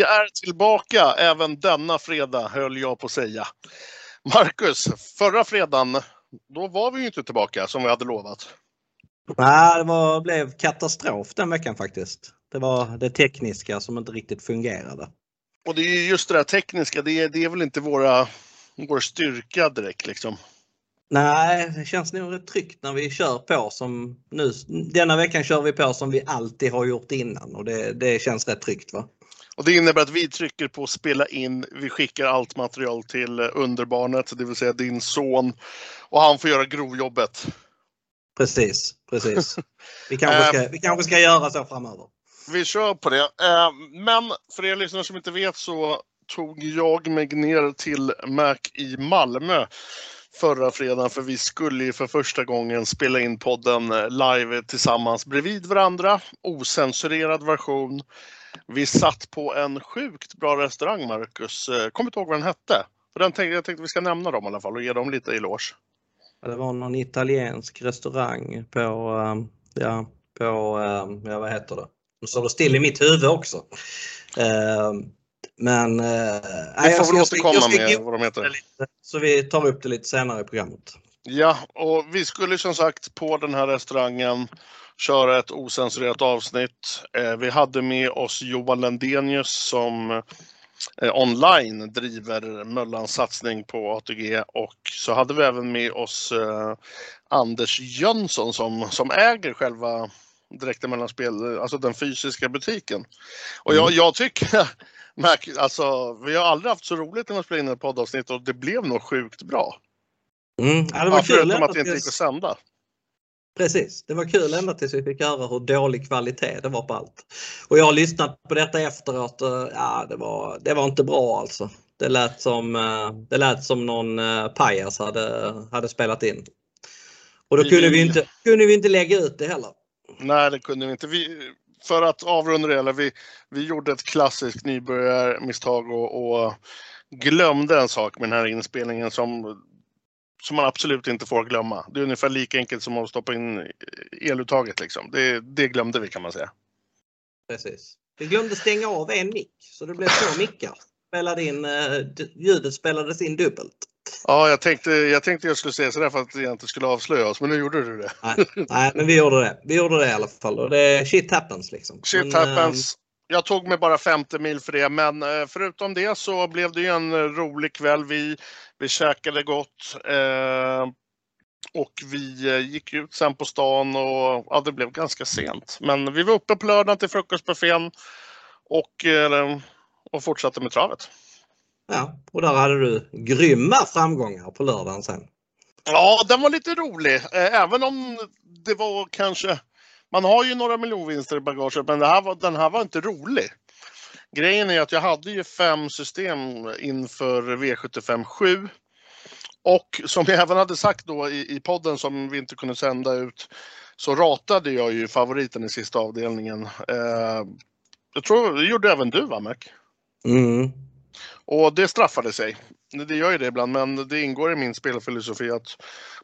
Vi är tillbaka även denna fredag, höll jag på att säga. Marcus, förra fredagen, då var vi ju inte tillbaka som vi hade lovat. Nej, det var, blev katastrof den veckan faktiskt. Det var det tekniska som inte riktigt fungerade. Och det är just det där tekniska, det är, det är väl inte våra, vår styrka direkt liksom. Nej, det känns nog rätt tryggt när vi kör på som nu. Denna veckan kör vi på som vi alltid har gjort innan och det, det känns rätt tryggt va? Och det innebär att vi trycker på spela in. Vi skickar allt material till underbarnet, det vill säga din son. Och han får göra grovjobbet. Precis, precis. Vi kanske ska, vi kanske ska göra så framöver. Vi kör på det. Eh, men för er lyssnare som inte vet så tog jag mig ner till Mac i Malmö förra fredagen för vi skulle ju för första gången spela in podden live tillsammans bredvid varandra. Osensurerad version. Vi satt på en sjukt bra restaurang, Marcus. Eh, kommer inte ihåg vad den hette. För den tänkte, jag tänkte vi ska nämna dem i alla fall och ge dem lite eloge. Det var någon italiensk restaurang på, ehm, ja, på, ehm, ja vad heter det? Nu står det still i mitt huvud också. Men... Eh, vi får väl återkomma med vad de heter. Lite, så vi tar upp det lite senare i programmet. Ja, och vi skulle som sagt på den här restaurangen köra ett osensurerat avsnitt. Eh, vi hade med oss Johan Lendenius som eh, online driver Möllans satsning på ATG och så hade vi även med oss eh, Anders Jönsson som, som äger själva Direkta Mellanspel, alltså den fysiska butiken. Och jag, mm. jag tycker, alltså vi har aldrig haft så roligt när man spelar in ett poddavsnitt och det blev nog sjukt bra. Mm. Ja, det var ja, kul. Förutom att det inte gick att sända. Precis, det var kul ända tills vi fick höra hur dålig kvalitet det var på allt. Och jag har lyssnat på detta efteråt och ja, det var, det var inte bra alltså. Det lät som, eh, det lät som någon eh, pajas hade, hade spelat in. Och då kunde vi, inte, kunde vi inte lägga ut det heller. Nej, det kunde vi inte. Vi, för att avrunda det hela, vi, vi gjorde ett klassiskt nybörjarmisstag och, och glömde en sak med den här inspelningen som som man absolut inte får glömma. Det är ungefär lika enkelt som att stoppa in eluttaget. Liksom. Det, det glömde vi kan man säga. Precis. Vi glömde stänga av en mick så det blev två mickar. Spelade in, eh, ljudet spelades in dubbelt. Ja, jag tänkte jag, tänkte jag skulle säga sådär för att jag inte skulle avslöja oss, men nu gjorde du det. Nej, nej, men vi gjorde det. Vi gjorde det i alla fall och det shit happens liksom. Shit men, happens. Jag tog mig bara 50 mil för det, men eh, förutom det så blev det ju en rolig kväll. Vi vi käkade gott. Eh, och vi eh, gick ut sen på stan och ja, det blev ganska sent. Men vi var uppe på lördagen till frukostbuffén och, eh, och fortsatte med travet. Ja, och där hade du grymma framgångar på lördagen sen. Ja, den var lite rolig. Även om det var kanske... Man har ju några miljonvinster i bagaget, men det här var, den här var inte rolig. Grejen är att jag hade ju fem system inför V75 7. Och som jag även hade sagt då i, i podden som vi inte kunde sända ut så ratade jag ju favoriten i sista avdelningen. Eh, jag tror det gjorde även du va Mac? Mm. Och det straffade sig. Det gör ju det ibland, men det ingår i min spelfilosofi att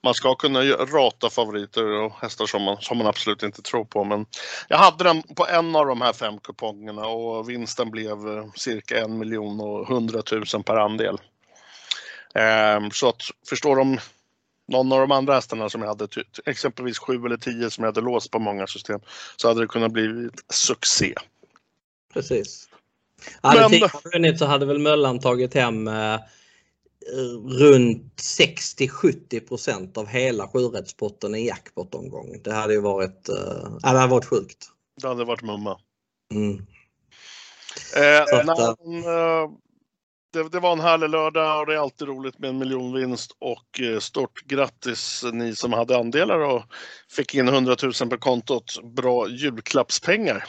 man ska kunna rata favoriter och hästar som man, som man absolut inte tror på. Men jag hade den på en av de här fem kupongerna och vinsten blev eh, cirka en miljon och hundratusen per andel. Ehm, så att förstår de någon av de andra hästarna som jag hade, exempelvis sju eller tio som jag hade låst på många system, så hade det kunnat bli succé. Precis. Hade Men... vunnit så hade väl Möllan tagit hem eh, runt 60-70% av hela sjurättspotten i jackpot-omgång. Det hade ju varit, eh, det hade varit sjukt. Det hade varit mumma. Mm. Eh, att, när, eh, det, det, var en härlig lördag och det är alltid roligt med en miljonvinst och eh, stort grattis ni som hade andelar och fick in 100 000 på kontot. Bra julklappspengar.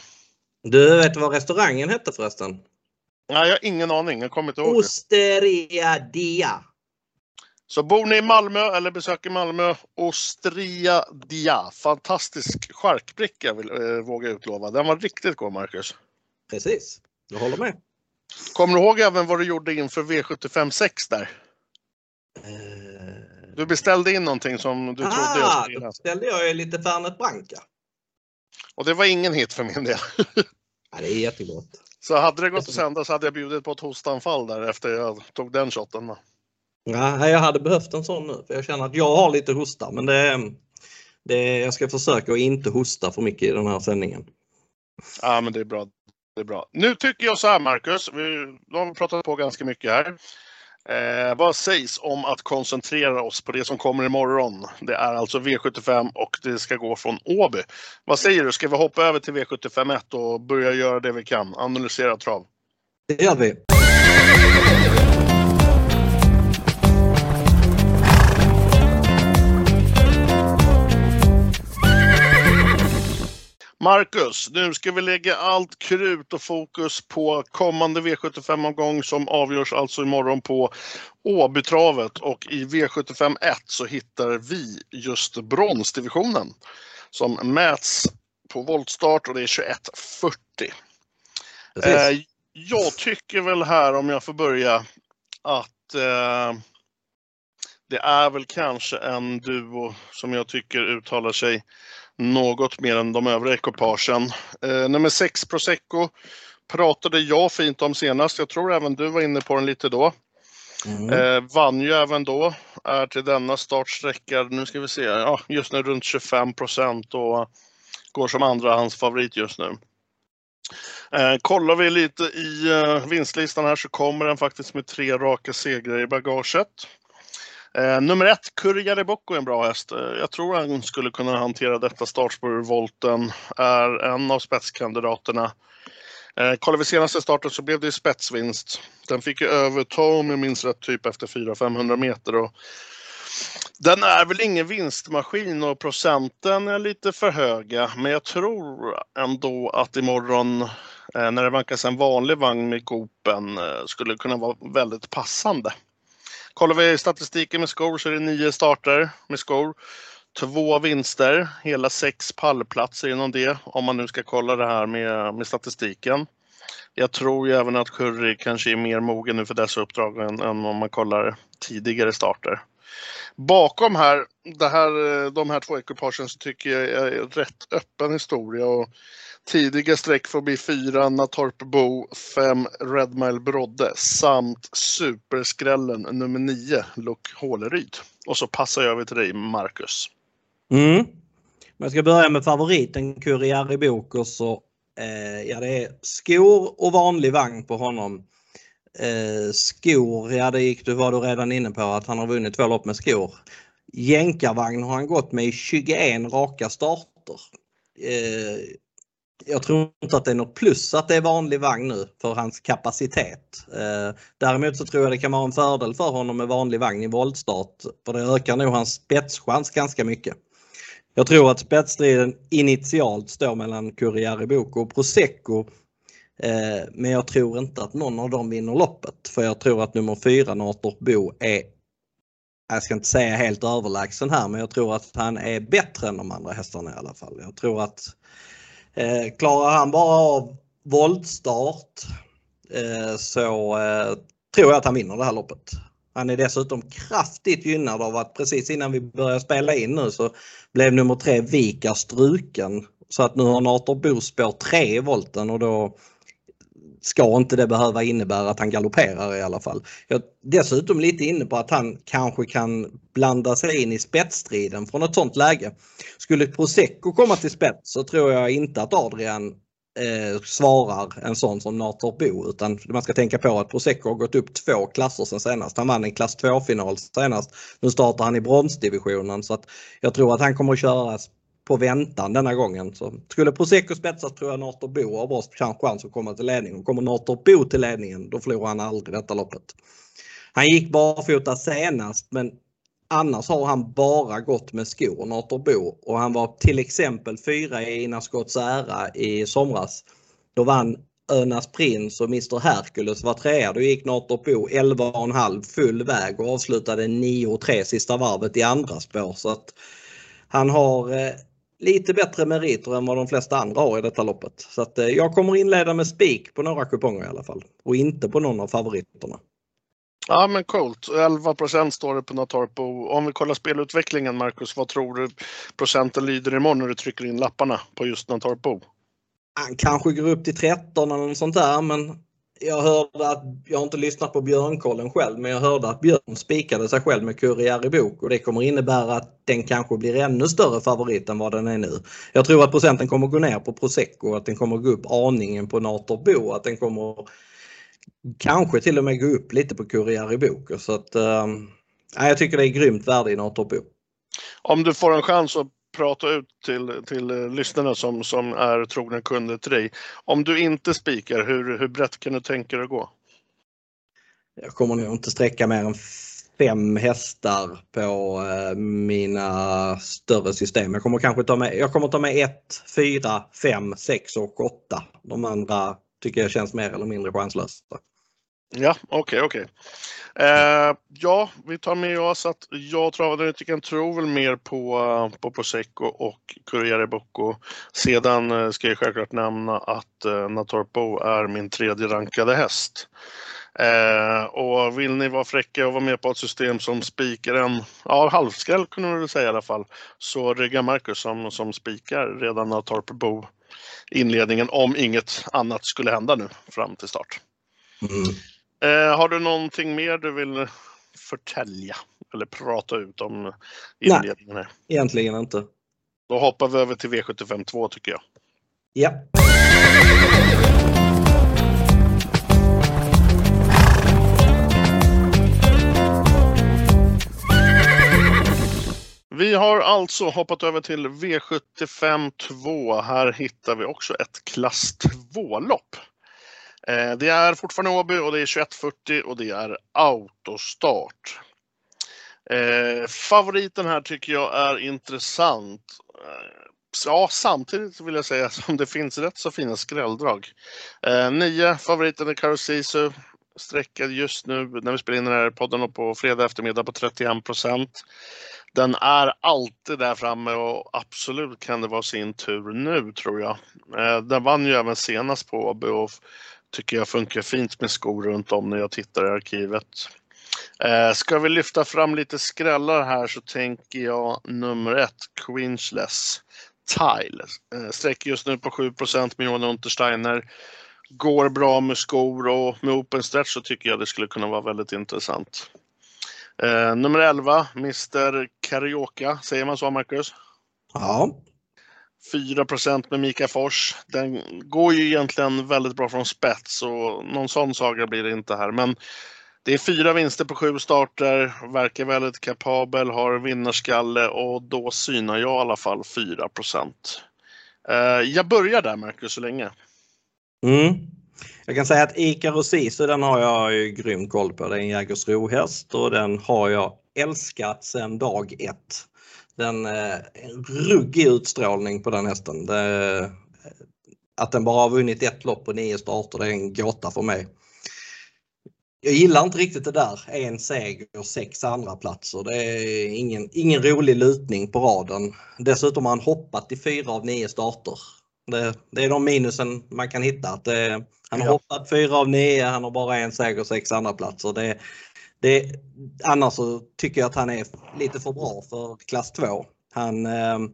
Du vet vad restaurangen hette förresten? Nej, jag har ingen aning. Jag kommer inte ihåg. Osteria Dia. Så bor ni i Malmö eller besöker Malmö, Ostria Dia. Fantastisk charkbricka vill, eh, våga utlova. Den var riktigt god Marcus. Precis, jag håller med. Kommer du ihåg även vad du gjorde inför V75 6 där? Uh... Du beställde in någonting som du ah, trodde jag skulle gilla. Då beställde jag lite Fernet Branca. Och det var ingen hit för min del. ja, det är jättegott. Så hade det gått att sända så hade jag bjudit på ett hostanfall där efter jag tog den shotten. Ja, jag hade behövt en sån nu för jag känner att jag har lite hosta men det, det, jag ska försöka att inte hosta för mycket i den här sändningen. Ja men det är bra. Det är bra. Nu tycker jag så här Marcus, vi, nu har vi pratat på ganska mycket här. Eh, vad sägs om att koncentrera oss på det som kommer imorgon? Det är alltså V75 och det ska gå från Åby. Vad säger du, ska vi hoppa över till V751 och börja göra det vi kan? Analysera trav. Det gör vi. Marcus, nu ska vi lägga allt krut och fokus på kommande V75-omgång som avgörs alltså imorgon på Åbytravet och i V75 1 så hittar vi just bronsdivisionen som mäts på voltstart och det är 21.40. Eh, jag tycker väl här om jag får börja att eh, det är väl kanske en duo som jag tycker uttalar sig något mer än de övriga ekipagen. Eh, nummer 6 Prosecco pratade jag fint om senast. Jag tror även du var inne på den lite då. Mm. Eh, vann ju även då. Är till denna startsträcka, nu ska vi se, ja, just nu runt 25 procent och går som andra hans favorit just nu. Eh, kollar vi lite i eh, vinstlistan här så kommer den faktiskt med tre raka segrar i bagaget. Eh, nummer ett, Kurjare Bocco är en bra häst. Eh, jag tror han skulle kunna hantera detta startspår volten. Är en av spetskandidaterna. Eh, kollar vi senaste starten så blev det spetsvinst. Den fick ju överta om jag minns rätt typ efter 400-500 meter. Och den är väl ingen vinstmaskin och procenten är lite för höga. Men jag tror ändå att imorgon eh, när det vankas en vanlig vagn med Gopen eh, skulle kunna vara väldigt passande. Kollar vi statistiken med skor så är det nio starter med skor. Två vinster, hela sex pallplatser inom det om man nu ska kolla det här med, med statistiken. Jag tror ju även att Curry kanske är mer mogen nu för dessa uppdrag än, än om man kollar tidigare starter. Bakom här, det här, de här två ekipagen så tycker jag är rätt öppen historia. Och Tidiga streck förbi 4 Natorp Bo, 5 Redmile Brodde samt superskrällen nummer 9 Luck Håleryd. Och så passar jag över till dig Marcus. Mm. Jag ska börja med favoriten Kuriari Boko så eh, ja det är skor och vanlig vagn på honom. Eh, skor, ja det gick du var du redan inne på att han har vunnit två lopp med skor. Jänkarvagn har han gått med i 21 raka starter. Eh, jag tror inte att det är något plus att det är vanlig vagn nu för hans kapacitet. Eh, däremot så tror jag det kan vara en fördel för honom med vanlig vagn i voltstart för det ökar nog hans spetschans ganska mycket. Jag tror att spetsstriden initialt står mellan Curriere Boko och Prosecco. Eh, men jag tror inte att någon av dem vinner loppet för jag tror att nummer 4 Natorp Bo är jag ska inte säga helt överlägsen här men jag tror att han är bättre än de andra hästarna i alla fall. Jag tror att Eh, klarar han bara av voltstart eh, så eh, tror jag att han vinner det här loppet. Han är dessutom kraftigt gynnad av att precis innan vi börjar spela in nu så blev nummer tre Vika struken. Så att nu har Nator Bo spår 3 i volten och då ska inte det behöva innebära att han galopperar i alla fall. Jag är dessutom lite inne på att han kanske kan blanda sig in i spetsstriden från ett sånt läge. Skulle Prosecco komma till spets så tror jag inte att Adrian eh, svarar en sån som Nathor Bo utan man ska tänka på att Prosecco har gått upp två klasser sen senast. Han vann en klass 2-final senast. Nu startar han i bronsdivisionen så att jag tror att han kommer att köra på väntan denna gången. Så skulle Prosecco spetsas tror jag Nator Bo har bra chans att komma till ledning. Kommer Nator Bo till ledningen då förlorar han aldrig detta loppet. Han gick barfota senast men annars har han bara gått med skor, Nator Bo. Och han var till exempel fyra i Ina Scotts ära i somras. Då vann Önas Prins och Mr Hercules var trea. Då gick Nator Bo 11,5 full väg och avslutade 9,3 sista varvet i andra spår. Så att han har eh, lite bättre meriter än vad de flesta andra har i detta loppet. Så att, eh, jag kommer inleda med spik på några kuponger i alla fall och inte på någon av favoriterna. Ja men coolt. 11% står det på Natorp. Om vi kollar spelutvecklingen Marcus, vad tror du procenten lyder imorgon när du trycker in lapparna på just Natorp? han kanske går upp till 13 eller något sånt där men jag hörde att, jag har inte lyssnat på Björnkollen själv, men jag hörde att Björn spikade sig själv med Kurriär i bok och det kommer innebära att den kanske blir ännu större favorit än vad den är nu. Jag tror att procenten kommer gå ner på Prosecco, att den kommer gå upp aningen på Nator Bo, att den kommer kanske till och med gå upp lite på Kurriär i bok. Så att, äh, jag tycker det är grymt värde i Nator Bo. Om du får en chans att prata ut till, till eh, lyssnarna som, som är trogna kunder till dig. Om du inte spikar, hur, hur brett kan du tänka dig att gå? Jag kommer nog inte sträcka mer än fem hästar på eh, mina större system. Jag kommer kanske ta med, jag kommer ta med 1, 4, 5, 6 och 8. De andra tycker jag känns mer eller mindre chanslösa. Ja, okej, okay, okej. Okay. Eh, ja, vi tar med oss att jag travanalytikern tror väl mer på, eh, på Prosecco och Corriere Bocco. Sedan eh, ska jag självklart nämna att eh, Natorpo är min tredje rankade häst. Eh, och vill ni vara fräcka och vara med på ett system som spikar en, ja halvskräll kunde man väl säga i alla fall, så ryggar Marcus som, som spikar redan Natorpo inledningen om inget annat skulle hända nu fram till start. Mm. Eh, har du någonting mer du vill förtälja eller prata ut om inledningen? Nej, egentligen inte. Då hoppar vi över till V75 2 tycker jag. Ja. Vi har alltså hoppat över till V75 2. Här hittar vi också ett klass 2-lopp. Eh, det är fortfarande Åby och det är 21.40 och det är autostart. Eh, favoriten här tycker jag är intressant. Eh, ja, samtidigt vill jag säga som det finns rätt så fina skrälldrag. Eh, nio, favoriten är Karosisu. Sträckad just nu när vi spelar in den här podden och på fredag eftermiddag på 31 procent. Den är alltid där framme och absolut kan det vara sin tur nu tror jag. Eh, den vann ju även senast på Åby och tycker jag funkar fint med skor runt om när jag tittar i arkivet. Eh, ska vi lyfta fram lite skrällar här så tänker jag nummer ett, Quinchless Tile. Eh, sträcker just nu på 7 med Johan Untersteiner. Går bra med skor och med open stretch så tycker jag det skulle kunna vara väldigt intressant. Eh, nummer 11, Mr Carioca, säger man så Marcus? Ja. 4% med Mika Fors. Den går ju egentligen väldigt bra från spets och någon sån saga blir det inte här. Men det är fyra vinster på sju starter, verkar väldigt kapabel, har vinnarskalle och då synar jag i alla fall 4 eh, Jag börjar där Marcus så länge. Mm. Jag kan säga att Ikaros Sisu den har jag ju grym koll på. Det är en Jägersro-häst och den har jag älskat sedan dag ett den eh, ruggig utstrålning på den hästen. Det, att den bara har vunnit ett lopp på nio starter det är en gåta för mig. Jag gillar inte riktigt det där. En seger och sex andra platser. Det är ingen, ingen rolig lutning på raden. Dessutom har han hoppat i fyra av nio starter. Det, det är de minusen man kan hitta. Att det, han har ja. hoppat fyra av nio, han har bara en seger och sex andra platser. Det, det, annars så tycker jag att han är lite för bra för klass 2. Han ehm,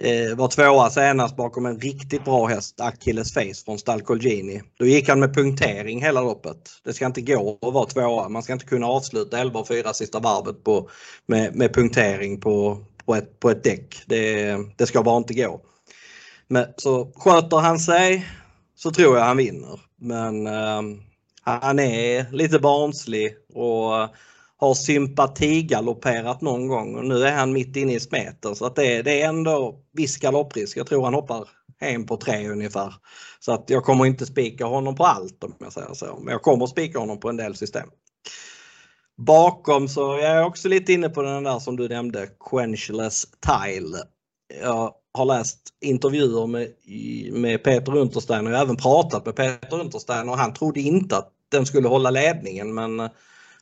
eh, var tvåa senast bakom en riktigt bra häst, Achilles Face från Stall Colgini. Då gick han med punktering hela loppet. Det ska inte gå att vara tvåa. Man ska inte kunna avsluta 11 och 4 sista varvet på, med, med punktering på, på, ett, på ett däck. Det, det ska bara inte gå. Men, så sköter han sig så tror jag han vinner. Men eh, han är lite barnslig och har sympatigalopperat någon gång och nu är han mitt inne i smeten så att det, det är ändå viss galopprisk. Jag tror han hoppar en på tre ungefär. Så att jag kommer inte spika honom på allt om jag säger så. Men jag kommer spika honom på en del system. Bakom så jag är jag också lite inne på den där som du nämnde, Quenchless Tile. Jag har läst intervjuer med, med Peter Unterstein och jag har även pratat med Peter Unterstein och han trodde inte att den skulle hålla ledningen men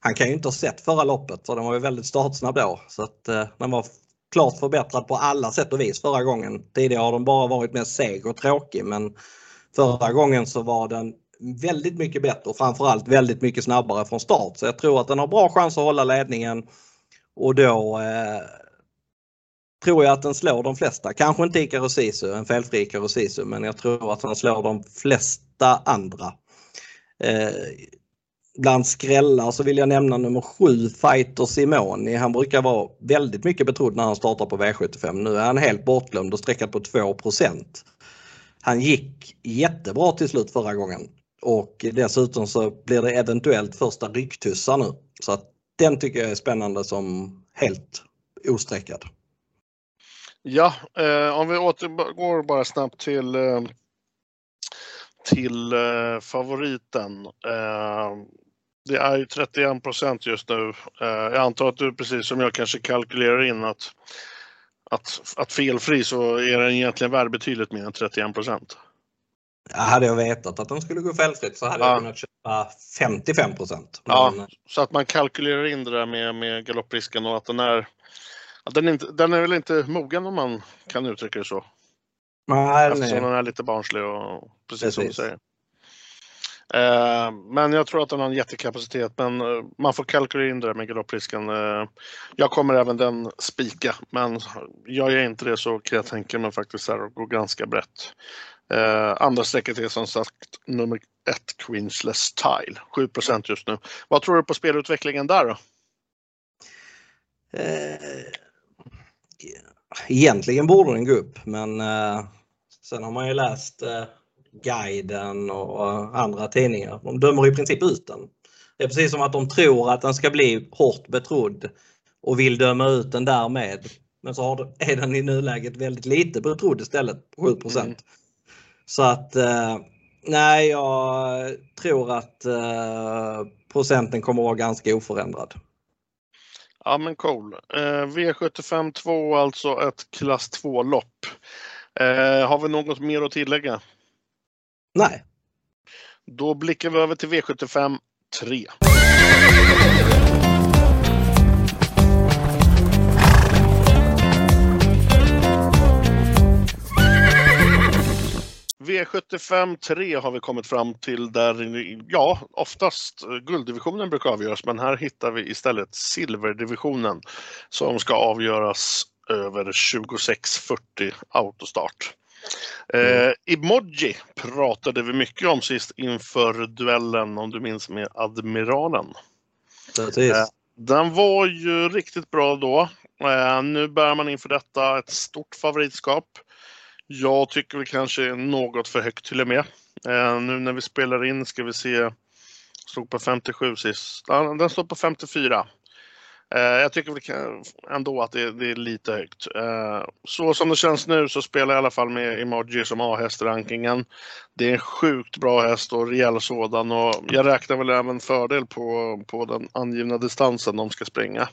han kan ju inte ha sett förra loppet för den var ju väldigt startsnabb då. Så att eh, den var klart förbättrad på alla sätt och vis förra gången. Tidigare har den bara varit mer seg och tråkig men förra gången så var den väldigt mycket bättre och framförallt väldigt mycket snabbare från start. Så jag tror att den har bra chans att hålla ledningen och då eh, tror jag att den slår de flesta. Kanske inte Ikaru Sisu, en felfri Ikaru Sisu, men jag tror att den slår de flesta andra. Eh, bland skrällar så vill jag nämna nummer 7, Fighter Simoni. Han brukar vara väldigt mycket betrodd när han startar på V75. Nu är han helt bortglömd och sträckad på 2% Han gick jättebra till slut förra gången och dessutom så blir det eventuellt första rycktussar nu. Så att den tycker jag är spännande som helt osträckad. Ja, eh, om vi återgår bara snabbt till eh, till eh, favoriten. Eh, Eh, det är ju 31 procent just nu. Eh, jag antar att du precis som jag kanske kalkylerar in att, att, att felfri så är den egentligen värd betydligt mer än 31 procent. hade jag vetat att den skulle gå felfritt så hade ja. jag kunnat köpa 55 procent. Ja, så att man kalkylerar in det där med, med galopprisken och att den är att den, inte, den är väl inte mogen om man kan uttrycka det så. Nej, Eftersom nej. den är lite barnslig och precis, precis. som du säger. Eh, men jag tror att den har en jättekapacitet, men eh, man får kalkylera in det där med galopprisken. Eh, jag kommer även den spika, men jag är inte det så kan jag tänka mig faktiskt att gå ganska brett. Andra strecket är som sagt nummer ett, Queensless Tile, 7% just nu. Vad tror du på spelutvecklingen där då? Egentligen borde den gå upp, men sen har man ju läst Guiden och andra tidningar. De dömer i princip ut den. Det är precis som att de tror att den ska bli hårt betrodd och vill döma ut den därmed. Men så är den i nuläget väldigt lite betrodd istället, 7 mm. Så att eh, nej, jag tror att eh, procenten kommer att vara ganska oförändrad. Ja men cool. Eh, V75 2 alltså ett klass 2 lopp. Eh, har vi något mer att tillägga? Nej. Då blickar vi över till V75 3. V75 3 har vi kommit fram till där, ja, oftast gulddivisionen brukar avgöras, men här hittar vi istället silverdivisionen som ska avgöras över 2640 autostart. Eh, emoji pratade vi mycket om sist inför duellen, om du minns, med Admiralen. Eh, den var ju riktigt bra då. Eh, nu bär man inför detta ett stort favoritskap. Jag tycker väl kanske något för högt till och med. Eh, nu när vi spelar in ska vi se. Stod på 57 sist. Den står på 54. Eh, jag tycker ändå att det, är lite högt. Eh, så som det känns nu så spelar jag i alla fall med Emoji som A-hästrankingen. Det är en sjukt bra häst och rejäl sådan och jag räknar väl även fördel på, på den angivna distansen de ska springa.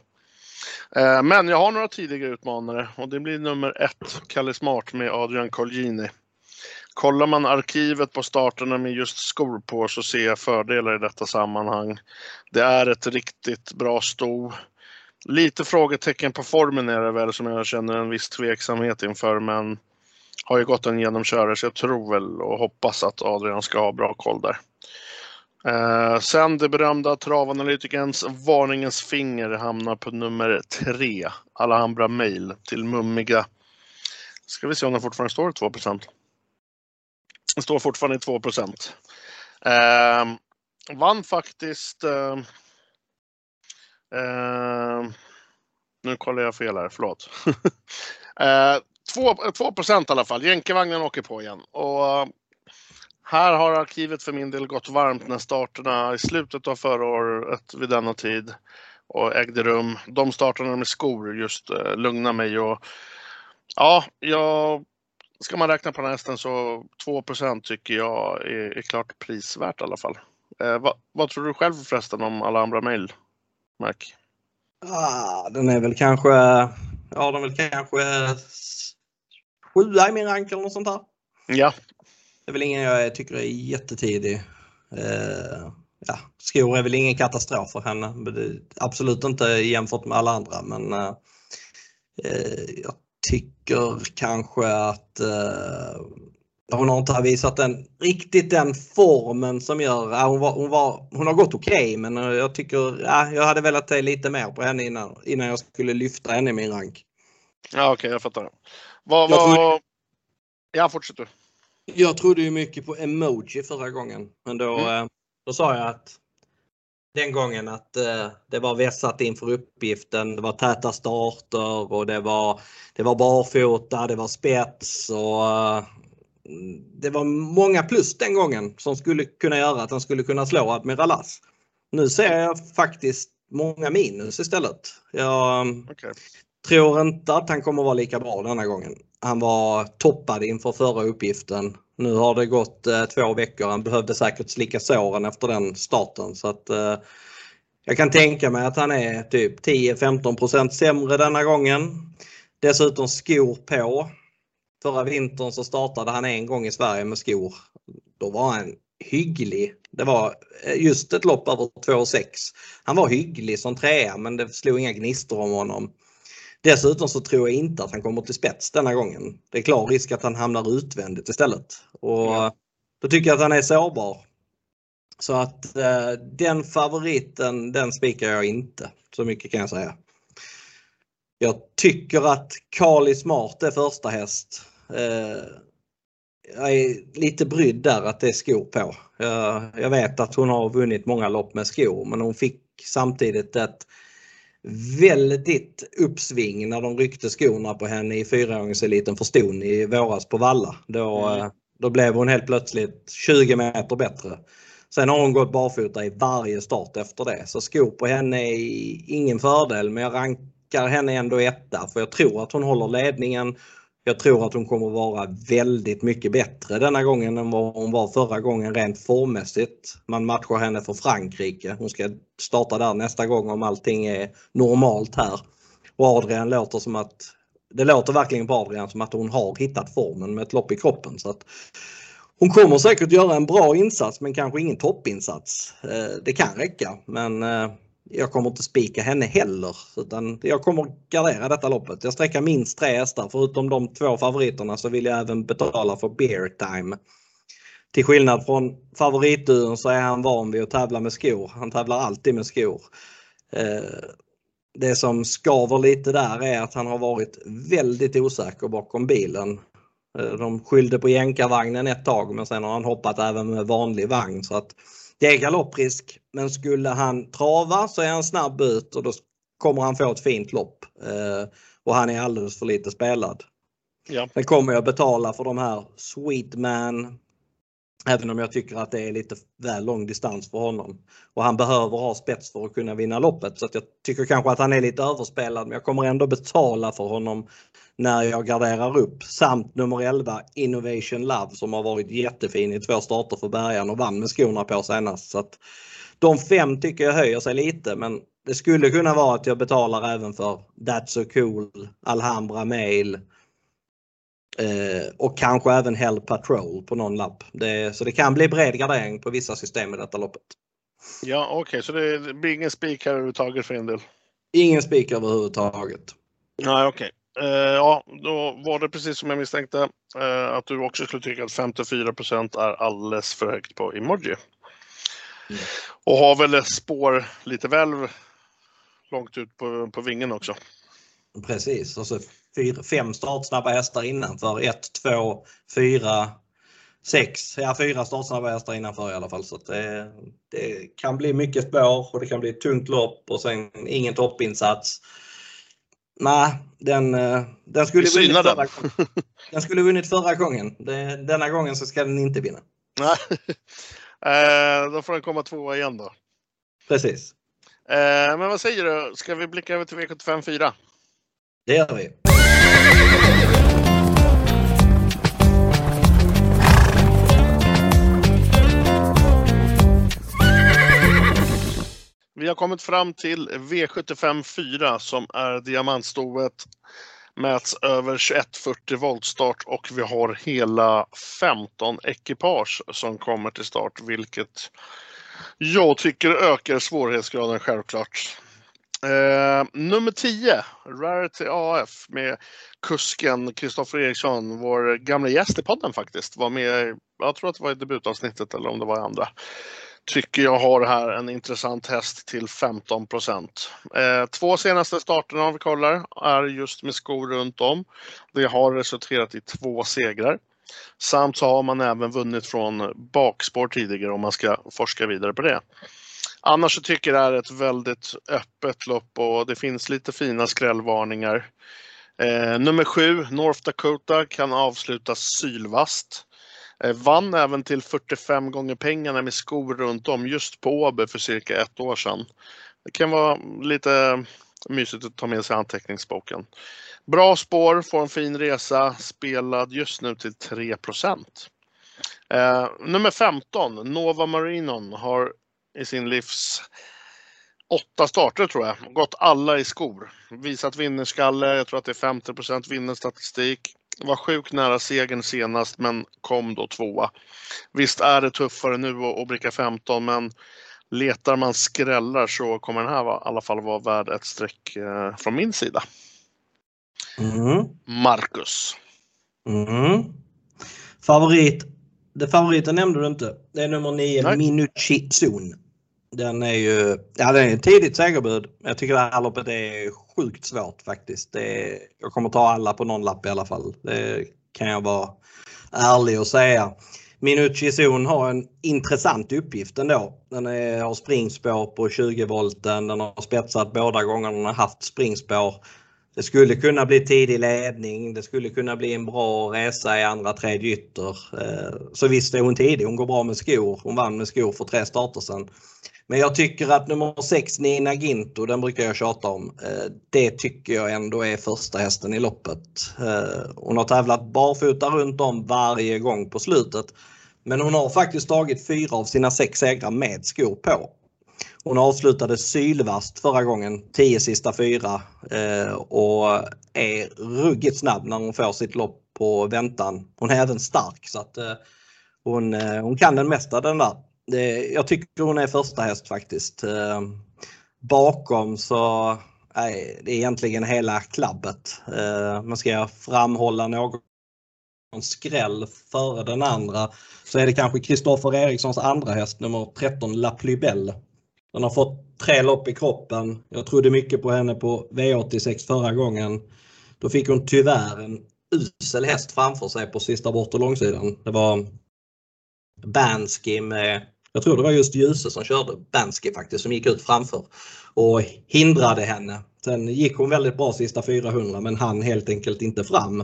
Eh, men jag har några tidiga utmanare och det blir nummer ett, Kalle Smart med Adrian Colgjini. Kollar man arkivet på starterna med just skor på så ser jag fördelar i detta sammanhang. Det är ett riktigt bra sto. Lite frågetecken på formen är det väl som jag känner en viss tveksamhet inför men har ju gått en genomkörare så jag tror väl och hoppas att Adrian ska ha bra koll där. Eh, sen det berömda travanalytikerns varningens finger hamnar på nummer tre. Alhambra Mail till mummiga. Ska vi se om den fortfarande står i 2 Den står fortfarande i 2 eh, Vann faktiskt eh, Eh, nu kollar jag fel här, förlåt. eh, 2, procent i alla fall. Jänkevagnen åker på igen. Och eh, här har arkivet för min del gått varmt när starterna i slutet av förra året vid denna tid och ägde rum. De starterna med skor just eh, lugna mig och ja, jag, ska man räkna på den hästen så 2% tycker jag är, är, klart prisvärt i alla fall. Eh, vad, vad, tror du själv förresten om Alhambra Mail? Mac? Ah, den är väl kanske, ja den är väl kanske sjua i min rank eller något sånt där. Ja. Det är väl ingen jag tycker är jättetidig. Eh, ja, skor är väl ingen katastrof för henne. Absolut inte jämfört med alla andra men eh, jag tycker kanske att eh, hon har inte visat den, riktigt den formen som gör, ja, hon, var, hon, var, hon har gått okej okay, men jag tycker, ja, jag hade velat ta lite mer på henne innan, innan jag skulle lyfta henne i min rank. Ja, okej, okay, jag fattar. Vad, Jag vad... Ja, fortsätt du. Jag trodde ju mycket på emoji förra gången. Men då, Mm. eh, då sa jag att den gången att eh, det var vässat inför uppgiften. Det var täta starter och det var, det var barfota, det var spets och eh, det var många plus den gången som skulle kunna göra att han skulle kunna slå Admiral As. Nu ser jag faktiskt många minus istället. Jag, Okej. Tror inte att han kommer vara lika bra denna gången. Han var toppad inför förra uppgiften. Nu har det gått eh, två veckor. Han behövde säkert slicka såren efter den starten. Så att, eh, jag kan tänka mig att han är typ 10-15% sämre denna gången. Dessutom skor på. Förra vintern så startade han en gång i Sverige med skor. Då var han hygglig. Det var eh, just ett lopp över 2,6. Han var hygglig som trea men det slog inga gnistor om honom. Dessutom så tror jag inte att han kommer till spets denna gången. Det är klar risk att han hamnar utvändigt istället. Och Ja. Då tycker jag att han är sårbar. Så att eh, den favoriten den spikar jag inte. Så mycket kan jag säga. Jag tycker att Kali Smart är första häst. Eh, jag är lite brydd där att det är skor på. Jag, vet att hon har vunnit många lopp med skor men hon fick samtidigt ett väldigt uppsving när de ryckte skorna på henne i fyraåringseliten för ston i våras på Valla. Då, Mm. eh, då blev hon helt plötsligt 20 meter bättre. Sen har hon gått barfota i varje start efter det. Så skor på henne är ingen fördel men jag rankar henne ändå etta för jag tror att hon håller ledningen. Jag tror att hon kommer vara väldigt mycket bättre denna gången än vad hon var förra gången rent formmässigt. Man matchar henne för Frankrike. Hon ska starta där nästa gång om allting är normalt här. Och Adrian låter som att det låter verkligen på Adrian som att hon har hittat formen med ett lopp i kroppen. Så att hon kommer säkert göra en bra insats men kanske ingen toppinsats. Eh, det kan räcka men eh, jag kommer inte spika henne heller. Utan jag kommer gardera detta loppet. Jag sträcker minst tre hästar. Förutom de två favoriterna så vill jag även betala för beer time. Till skillnad från favoritduon så är han van vid att tävla med skor. Han tävlar alltid med skor. Eh, det som skaver lite där är att han har varit väldigt osäker bakom bilen. Eh, de skyllde på jänkarvagnen ett tag men sen har han hoppat även med vanlig vagn. Så att det är galopprisk men skulle han trava så är han snabb ut och då kommer han få ett fint lopp. Eh, Och han är alldeles för lite spelad. Ja. Sen kommer jag betala för de här Sweetman. Även om jag tycker att det är lite väl lång distans för honom. Och han behöver ha spets för att kunna vinna loppet. Så att jag tycker kanske att han är lite överspelad men jag kommer ändå betala för honom när jag garderar upp. Samt nummer 11 Innovation Love som har varit jättefin i två starter för bärgaren och vann med skorna på senast. Så att de fem tycker jag höjer sig lite men det skulle kunna vara att jag betalar även för That's So Cool, Alhambra Mail eh, och kanske även Hell Patrol på någon lapp. Det, så det kan bli bred gardering på vissa system i detta loppet. Ja, okej, så det blir ingen spik här överhuvudtaget för en del? Ingen spik överhuvudtaget. Nej, okej. Eh, ja, då var det precis som jag misstänkte. eh, att du också skulle tycka att 54% är alldeles för högt på emoji. Mm. Och har väl spår lite väl långt ut på, på vingen också. Precis, och så fyra, fem startsnabba hästar innanför. 1, 2, 4, 6. Ja, fyra startsnabba hästar innanför i alla fall. Så det, det kan bli mycket spår och det kan bli ett tungt lopp och sen ingen toppinsats. Nej, den, eh, den skulle vunnit förra den. gången. Den skulle vunnit förra gången. Denna gången så ska den inte vinna. Nej. Eh, då får den komma tvåa igen då. Precis, Eh, men vad säger du? Ska vi blicka över till V75 4? det gör vi. Vi har kommit fram till V75 4 som är diamantstoet. Mäts över 2140 voltstart och vi har hela 15 ekipage som kommer till start, vilket jag tycker ökar svårighetsgraden självklart. Eh, nummer 10, Rarity AF med kusken Kristoffer Eriksson, vår gamla gäst i podden faktiskt, var med, jag tror att det var i debutavsnittet eller om det var i andra. tycker jag har här en intressant häst till 15 procent. Eh, två senaste starterna om vi kollar är just med skor runt om. Det har resulterat i två segrar. Samt så har man även vunnit från bakspår tidigare om man ska forska vidare på det. Annars så tycker jag det är ett väldigt öppet lopp och det finns lite fina skrällvarningar. Eh, nummer sju, North Dakota, kan avslutas sylvast. Eh, vann även till 45 gånger pengarna med skor runt om just på Åby för cirka ett år sedan. Det kan vara lite mysigt att ta med sig anteckningsboken. Bra spår, får en fin resa, spelad just nu till 3 eh, Nummer 15, Nova Marinon, har i sin livs åtta starter tror jag, gått alla i skor. Visat vinnerskalle, jag tror att det är 50% vinnarstatistik. Var sjukt nära segern senast men kom då tvåa. Visst är det tuffare nu att bricka 15 men letar man skrällar så kommer den här i alla fall vara värd ett streck eh, från min sida. Mm. Marcus. Mm. Favorit. Det favoriten nämnde du inte. Det är nummer 9, Minucci Zon. Den är ju ja, den är ett tidigt segerbud. Jag tycker det här loppet är sjukt svårt faktiskt. Är, jag kommer ta alla på någon lapp i alla fall. Det kan jag vara ärlig och säga. Minucci Zon har en intressant uppgift ändå. Den är, har springspår på 20 volten. Den har spetsat båda gångerna den har haft springspår. Det skulle kunna bli tidig ledning. Det skulle kunna bli en bra resa i andra tredje ytter. Eh, så visst är hon tidig. Hon går bra med skor. Hon vann med skor för tre starter sedan. Men jag tycker att nummer 6 Nina Ginto, den brukar jag tjata om. Eh, det tycker jag ändå är första hästen i loppet. Eh, hon har tävlat barfota runt om varje gång på slutet. Men hon har faktiskt tagit fyra av sina sex segrar med skor på. Hon avslutade sylvast förra gången, 10 sista fyra eh, och är ruggigt snabb när hon får sitt lopp på väntan. Hon är även stark så att hon, hon kan den mesta den där jag tycker hon är första häst faktiskt. Eh, bakom så nej, det är egentligen hela klabbet. Eh, men ska jag framhålla någon skräll före den andra så är det kanske Kristoffer Erikssons andra häst nummer 13 La Plubelle. Den har fått tre lopp i kroppen. Jag trodde mycket på henne på V86 förra gången. Då fick hon tyvärr en usel häst framför sig på sista bort och långsidan. Det var Bansky med, jag tror det var just Ljuse som körde Banske faktiskt, som gick ut framför och hindrade henne. Sen gick hon väldigt bra sista 400 men han helt enkelt inte fram.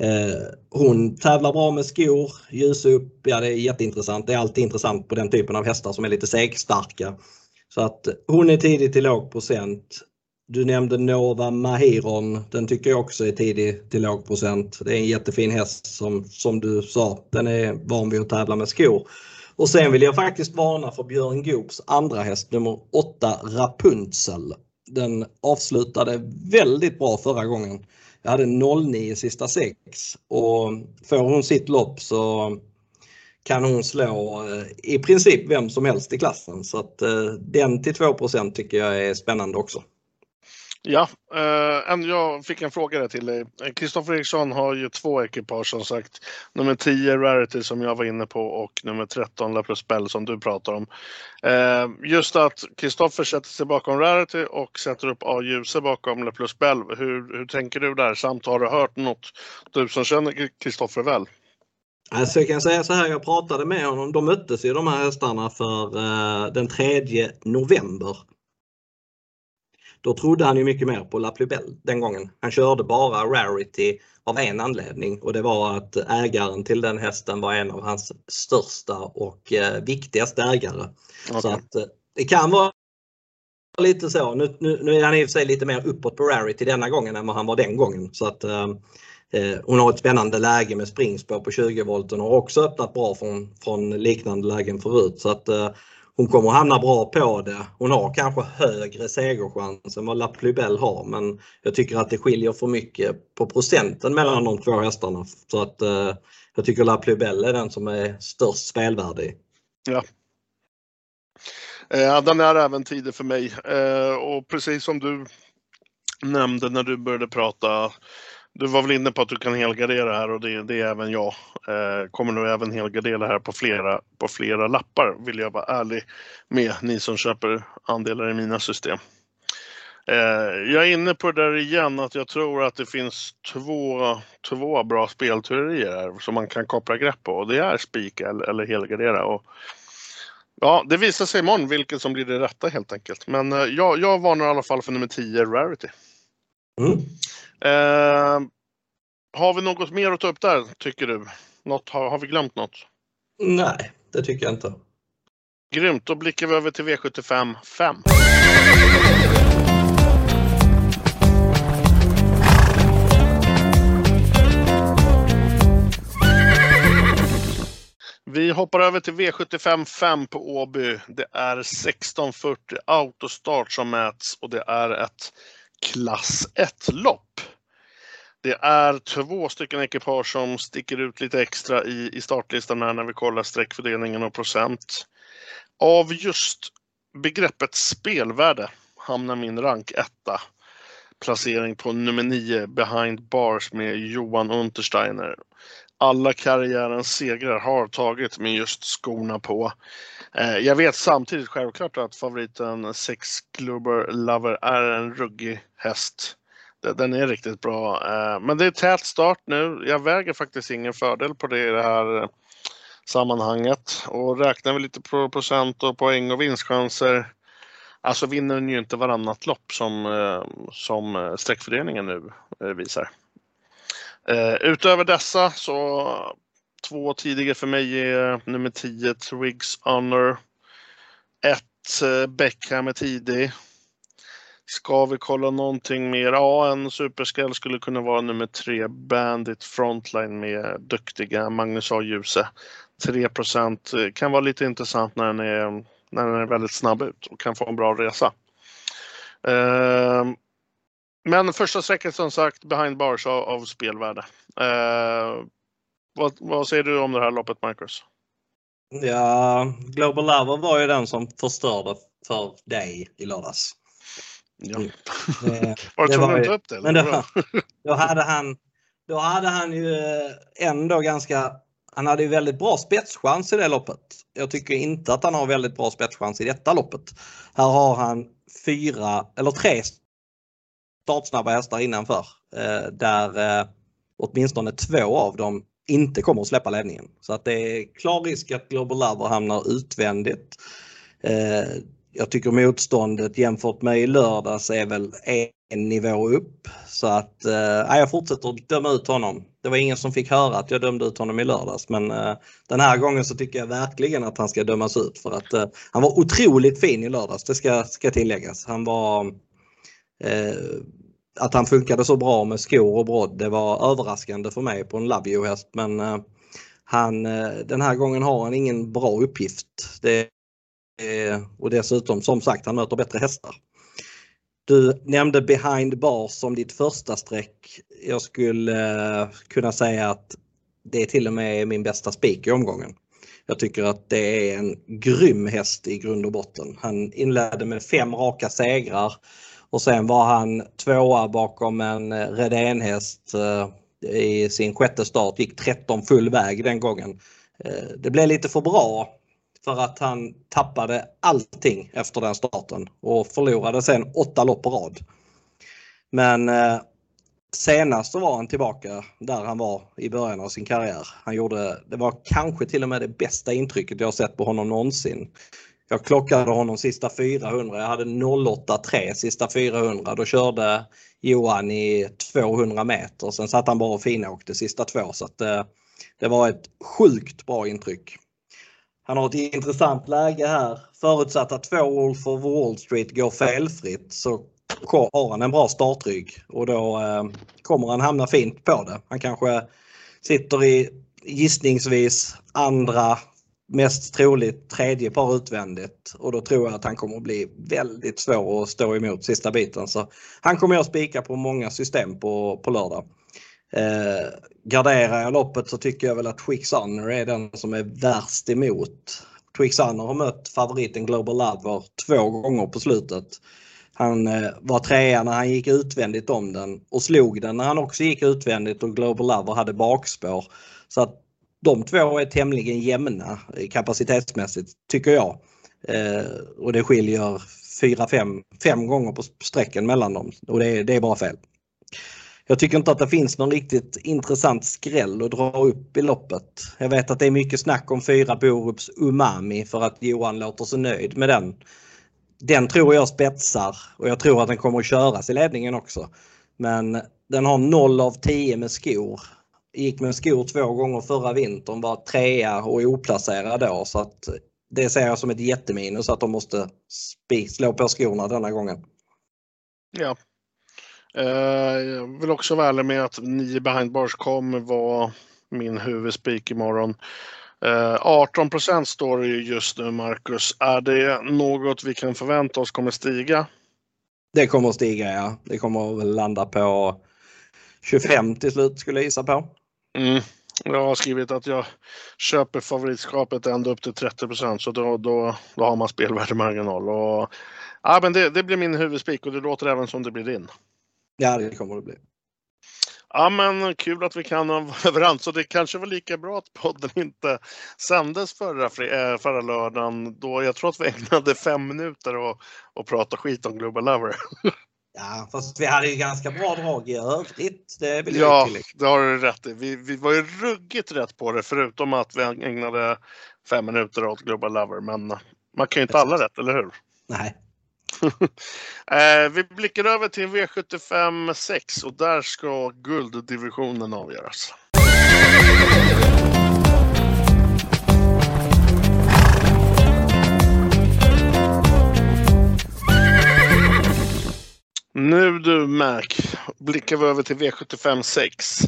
Eh, hon tävlar bra med skor, ljus upp, ja det är jätteintressant. Det är alltid intressant på den typen av hästar som är lite segstarka. Så att hon är tidig till låg procent. Du nämnde Nova Mahiron. Den tycker jag också är tidig till låg procent. Det är en jättefin häst som, som du sa. Den är van vid att tävla med skor. Och sen vill jag faktiskt varna för Björn Goops andra häst nummer 8 Rapunzel. Den avslutade väldigt bra förra gången. Jag hade 09 sista sex och får hon sitt lopp så kan hon slå eh, i princip vem som helst i klassen. Så att eh, den till 2% tycker jag är spännande också. Ja, eh, jag fick en fråga där till dig. Kristoffer Eriksson har ju två ekipage som sagt. Nummer 10 Rarity som jag var inne på och nummer 13 La Bell som du pratar om. Eh, just att Kristoffer sätter sig bakom Rarity och sätter upp A-Ljuse bakom La Bell. Hur, hur tänker du där? Samt har du hört något, du som känner Kristoffer väl? Alltså jag kan säga så här, jag pratade med honom. De möttes ju de här hästarna för eh, den 3 november. Då trodde han ju mycket mer på La Plubelle den gången. Han körde bara Rarity av en anledning och det var att ägaren till den hästen var en av hans största och eh, viktigaste ägare. Okay. Så att eh, det kan vara lite så. Nu, nu, nu är han i och för sig lite mer uppåt på Rarity denna gången än vad han var den gången. Så att, eh, eh hon har ett spännande läge med springspår på 20 volt och har också öppnat bra från, från liknande lägen förut. Så att, eh, hon kommer hamna bra på det. Hon har kanske högre segerchans än vad La Plubel har men jag tycker att det skiljer för mycket på procenten mellan de två hästarna. Så att eh, jag tycker La Plubel är den som är störst spelvärde i. Ja. Eh, den är även tidig för mig eh, och precis som du nämnde när du började prata du var väl inne på att du kan helgardera här och det, det är även jag. Eh, kommer nog även helgardera här på flera, på flera lappar vill jag vara ärlig med ni som köper andelar i mina system. Eh, jag är inne på det där igen att jag tror att det finns två, två bra spelteorier här som man kan koppla grepp på och det är spika eller, eller helgardera. Och, ja, det visar sig imorgon vilket som blir det rätta helt enkelt. Men eh, jag, jag varnar i alla fall för nummer 10, Rarity. Mm. Eh, har vi något mer att ta upp där, tycker du? Något, har, har vi glömt något? Nej, det tycker jag inte. Grymt, då blickar vi över till V75 5. Vi hoppar över till V75 5 på Åby. Det är 1640 autostart som mäts och det är ett klass 1-lopp. Det är två stycken ekipage som sticker ut lite extra i, i startlistan här när vi kollar streckfördelningen och procent. Av just begreppet spelvärde hamnar min rank etta. Placering på nummer 9, Behind Bars med Johan Untersteiner. Alla karriärens segrar har tagit med just skorna på. Eh, jag vet samtidigt självklart att favoriten Sex Glober Lover är en ruggig häst. Den är riktigt bra. Eh, men det är tät start nu. Jag väger faktiskt ingen fördel på det i det här eh, sammanhanget. Och räknar vi lite på procent och poäng och vinstchanser. Alltså vinner den ju inte varannat lopp som, som streckföreningen nu visar. Eh, utöver dessa så Två tidigare för mig är eh, nummer 10 Triggs Honor. Ett eh, Beckham är tidig. Ska vi kolla någonting mer? Ja, en superskräll skulle kunna vara nummer 3 Bandit Frontline med duktiga Magnus A. Djuse. 3 eh, kan vara lite intressant när den, är, när den är väldigt snabb ut och kan få en bra resa. Uh, men första sträckan som sagt behind bars av, av spelvärde. Uh, vad, vad säger du om det här loppet, Marcus? Ja, Global Lover var ju den som förstörde för dig i lördags. Ja. Mm. Det, var det tvungen att ta upp det? Men då, då, hade han, då hade han ju eh, ändå ganska han hade ju väldigt bra spetschans i det loppet. Jag tycker inte att han har väldigt bra spetschans i detta loppet. Här har han fyra eller tre startsnabba hästar innanför. Eh, där eh, åtminstone två av dem inte kommer att släppa ledningen. Så att det är klar risk att Global Lover hamnar utvändigt. Eh, jag tycker motståndet jämfört med i lördags är väl en nivå upp. Så att eh, jag fortsätter att döma ut honom. Det var ingen som fick höra att jag dömde ut honom i lördags men eh, den här gången så tycker jag verkligen att han ska dömas ut för att eh, han var otroligt fin i lördags, det ska, ska tilläggas. Han var eh, att han funkade så bra med skor och brodd, det var överraskande för mig på en Love You-häst. Men eh, han, eh, den här gången har han ingen bra uppgift. Det, och dessutom som sagt, han möter bättre hästar. Du nämnde behind bars som ditt första streck. Jag skulle eh, kunna säga att det är till och med min bästa spik i omgången. Jag tycker att det är en grym häst i grund och botten. Han inledde med fem raka segrar och sen var han tvåa bakom en eh, Redén-häst eh, i sin sjätte start, gick 13 full väg den gången. Eh, det blev lite för bra för att han tappade allting efter den starten och förlorade sen åtta lopp på rad. Men senast så var han tillbaka där han var i början av sin karriär. Han gjorde, det var kanske till och med det bästa intrycket jag sett på honom någonsin. Jag klockade honom sista 400. Jag hade 083 sista 400. Då körde Johan i 200 meter. Sen satt han bara och finåkte sista två. Så att, eh, det var ett sjukt bra intryck. Han har ett intressant läge här. Förutsatt att två Wolf of Wall Street går felfritt så har han en bra startrygg och då eh, kommer han hamna fint på det. Han kanske sitter i gissningsvis andra mest troligt tredje par utvändigt och då tror jag att han kommer att bli väldigt svår att stå emot sista biten. Så han kommer jag spika på många system på, på lördag. Eh, garderar jag loppet så tycker jag väl att Twix Honor är den som är värst emot. Twix Honor har mött favoriten Global Lover två gånger på slutet. Han eh, var trea när han gick utvändigt om den och slog den när han också gick utvändigt och Global Lover hade bakspår. Så att de två är tämligen jämna kapacitetsmässigt tycker jag. Eh, och det skiljer 4-5 fem gånger på strecken mellan dem och det är, det är bara fel. Jag tycker inte att det finns någon riktigt intressant skräll att dra upp i loppet. Jag vet att det är mycket snack om fyra Borups Umami för att Johan låter så nöjd med den. Den tror jag spetsar och jag tror att den kommer att köras i ledningen också. Men den har 0 av 10 med skor. Gick med skor två gånger förra vintern, var trea och oplacerad då så att det ser jag som ett jätteminus att de måste slå på skorna denna gången. Ja. Eh, jag vill också vara ärlig med att 9 behind bars kommer vara min huvudspik imorgon. 18 eh, procent står det ju just nu, Marcus. Är det något vi kan förvänta oss kommer stiga? Det kommer att stiga, ja. Det kommer väl landa på 25 till slut skulle jag gissa på. Mm. Jag har skrivit att jag köper favoritskapet ända upp till 30 procent så då, då, då har man spelvärdemarginal. Och, ja, men det, det blir min huvudspik och det låter även som det blir din. Ja, det kommer det bli. Ja, men kul att vi kan vara överens. Och det kanske var lika bra att podden inte sändes förra, eh, förra lördagen. Då jag tror att vi ägnade fem minuter och, och prata skit om Global Lover. Ja, fast vi hade ju ganska bra drag i övrigt. Det vill jag ja, det har du rätt i. Vi, vi var ju ruggigt rätt på det förutom att vi ägnade fem minuter åt Global Lover. Men man kan ju inte alla rätt, eller hur? Nej. eh, vi blickar över till V75 6 och där ska gulddivisionen avgöras. Nu du Mac, blickar vi över till V75 6.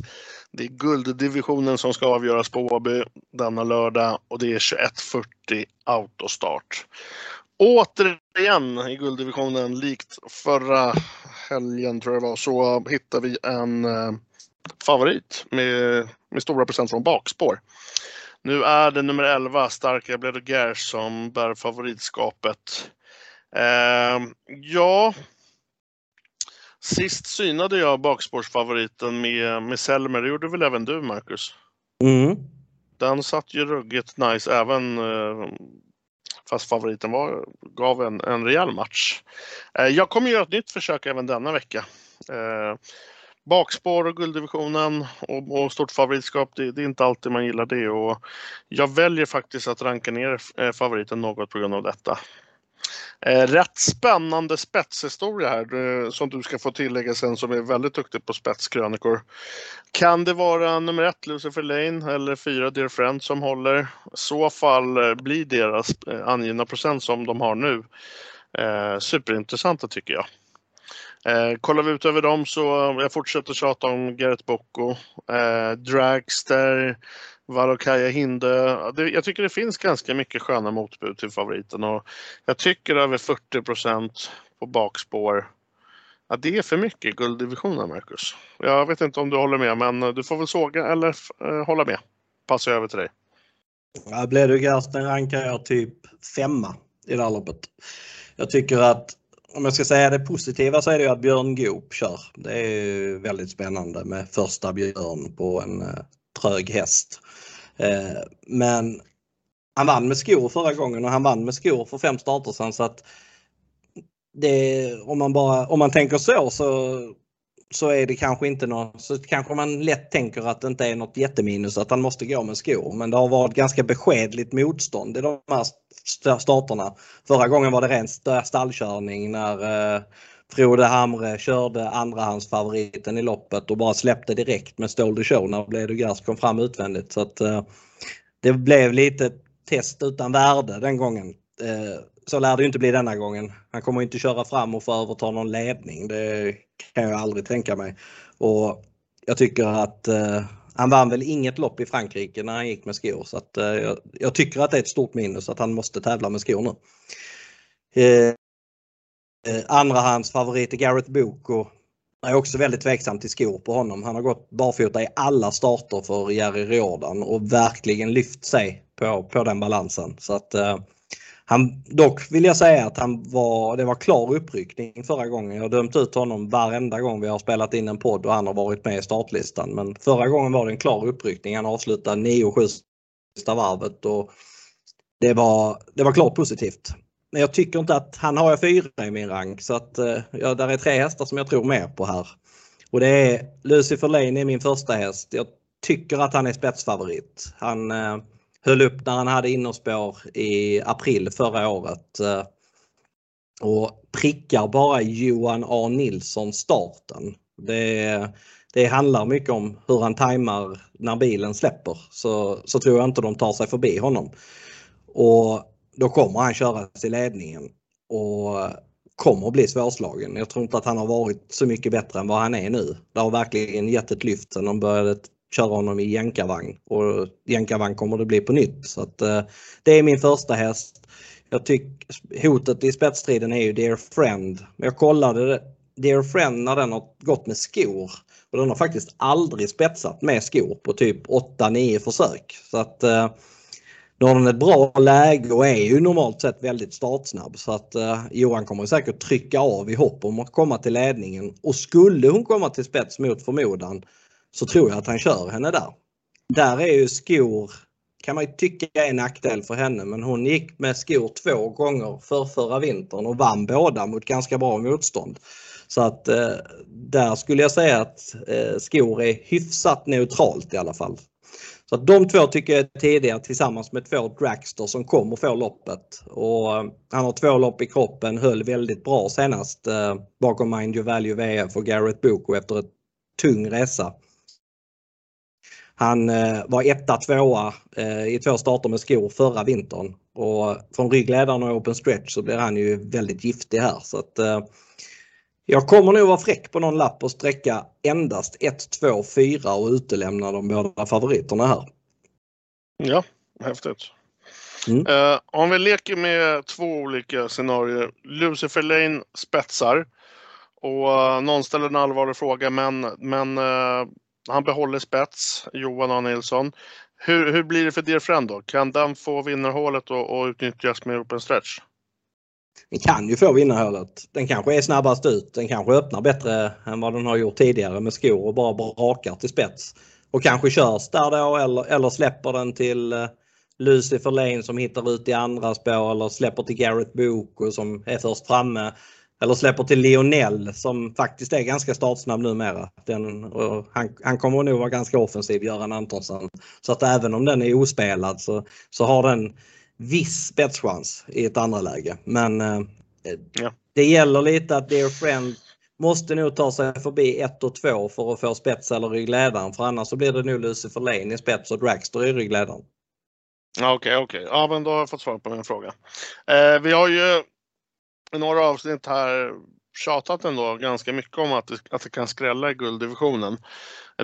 Det är gulddivisionen som ska avgöras på Åby denna lördag och det är 21.40 autostart. Återigen i gulddivisionen, likt förra helgen tror jag det var, så hittar vi en eh, favorit med, med stora procent från bakspår. Nu är det nummer 11, Starka Bledo som bär favoritskapet. Eh, ja, Sist synade jag bakspårsfavoriten med, med Selmer. Det gjorde väl även du, Marcus? Mm. Den satt ju ruggigt nice även eh, fast favoriten var, gav en, en rejäl match. Eh, jag kommer göra ett nytt försök även denna vecka. Eh, bakspår och gulddivisionen och, och stort favoritskap, det, det, är inte alltid man gillar det. Och jag väljer faktiskt att ranka ner favoriten något på grund av detta. Eh, rätt spännande spetshistoria här eh, som du ska få tillägga sen som är väldigt duktig på spetskrönikor. Kan det vara nummer ett Lucifer Lane eller fyra Dear Friend som håller? I så fall eh, blir deras eh, angivna procent som de har nu eh, superintressanta tycker jag. Eh, kollar vi ut över dem så eh, jag fortsätter tjata om Gareth Bocco, eh, Dragster, Valokaja Hinde. Jag tycker det finns ganska mycket sköna motbud till favoriten och jag tycker över 40% på bakspår. Ja, det är för mycket gulddivisionen, Marcus. Jag vet inte om du håller med, men eh, du får väl såga eller eh, hålla med. Passar över till dig. Ja, Bledugarsten rankar jag typ femma i det här loppet. Jag tycker att om jag ska säga det positiva så är det ju att Björn Goop kör. Det är väldigt spännande med första Björn på en eh, trög häst. Eh, men han vann med skor förra gången och han vann med skor för fem starter sedan så att det, om man bara, om man tänker så så så är det kanske inte något, så kanske man lätt tänker att det inte är något jätteminus att han måste gå med skor. Men det har varit ganska beskedligt motstånd i de här starterna. Förra gången var det ren stallkörning när eh, Frode Hamre körde andrahandsfavoriten i loppet och bara släppte direkt med Stole the Show när Bledo Gers kom fram utvändigt. Så att, eh, det blev lite test utan värde den gången. Eh, så lär det inte bli denna gången. Han kommer inte köra fram och få överta någon ledning. Det kan jag aldrig tänka mig. Och jag tycker att eh, han vann väl inget lopp i Frankrike när han gick med skor så att, eh, jag, jag, tycker att det är ett stort minus att han måste tävla med skor nu. Eh, Eh, andrahandsfavorit Gareth Boko Jag är också väldigt tveksam till skor på honom. Han har gått barfota i alla starter för Jerry Riordan och verkligen lyft sig på, på den balansen. Så att, eh, han, dock vill jag säga att han var, det var klar uppryckning förra gången. Jag har dömt ut honom varenda gång vi har spelat in en podd och han har varit med i startlistan. Men förra gången var det en klar uppryckning. Han avslutade 9-7 sista varvet och det var, det var klart positivt. Men jag tycker inte att han har jag fyra i min rank så att eh, ja, där är tre hästar som jag tror mer på här. Och det är Lucifer Lane är min första häst. Jag tycker att han är spetsfavorit. Han eh, höll upp när han hade innerspår i april förra året. Eh, och prickar bara Johan A Nilsson starten. Det, det handlar mycket om hur han tajmar när bilen släpper. Så, så tror jag inte de tar sig förbi honom. Och då kommer han köras i ledningen och kommer att bli svårslagen. Jag tror inte att han har varit så mycket bättre än vad han är nu. Det har verkligen gett ett lyft sen de började köra honom i jänkarvagn och jänkarvagn kommer det bli på nytt. Så att, eh, det är min första häst. Jag tycker hotet i spetsstriden är ju Dear Friend. Jag kollade Dear Friend när den har gått med skor och den har faktiskt aldrig spetsat med skor på typ 8-9 försök. Så att eh, nu har den ett bra läge och är ju normalt sett väldigt startsnabb så att eh, Johan kommer säkert trycka av i hopp om att komma till ledningen och skulle hon komma till spets mot förmodan så tror jag att han kör henne där. Där är ju skor kan man ju tycka är en nackdel för henne men hon gick med skor två gånger för förra vintern och vann båda mot ganska bra motstånd. Så att eh, där skulle jag säga att eh, skor är hyfsat neutralt i alla fall. Så att de två tycker jag är tidiga tillsammans med två Dragster som kommer få loppet. Och eh, han har två lopp i kroppen, höll väldigt bra senast eh, bakom Mind Your Value VF och Garrett Boko efter ett tung resa. Han eh, var etta, tvåa eh, i två starter med skor förra vintern och från ryggledaren och open stretch så blir han ju väldigt giftig här. Så att, eh, jag kommer nog vara fräck på någon lapp och sträcka endast 1, 2, 4 och utelämna de båda favoriterna här. Ja, häftigt. Mm. Uh, om vi leker med två olika scenarier. Lucifer Lane spetsar och uh, någon ställer en allvarlig fråga men, men uh, han behåller spets, Johan A Nilsson. Hur, hur blir det för Dear Friend då? Kan den få vinnarhålet och, och utnyttjas med open stretch? Den kan ju få vinnarhålet. Den kanske är snabbast ut. Den kanske öppnar bättre än vad den har gjort tidigare med skor och bara brakar till spets. Och kanske körs där då eller, eller släpper den till eh, Lucifer Lane som hittar ut i andra spår eller släpper till Garrett Boko som är först framme. Eller släpper till Lionel som faktiskt är ganska startsnabb numera. Den, han, han kommer nog vara ganska offensiv, Göran Antonsson. Så att även om den är ospelad så, så har den viss spetschans i ett andra läge. Men eh, ja. det gäller lite att Dear Friend måste nog ta sig förbi 1 och 2 för att få spets eller ryggledaren för annars så blir det nog Lucifer Lane i spets och Dragster i ryggledaren. Okej, okay, okej. Okay. Ja, men då har jag fått svar på min fråga. Eh, vi har ju några avsnitt här tjatat ändå ganska mycket om att det, att det kan skrälla i gulddivisionen.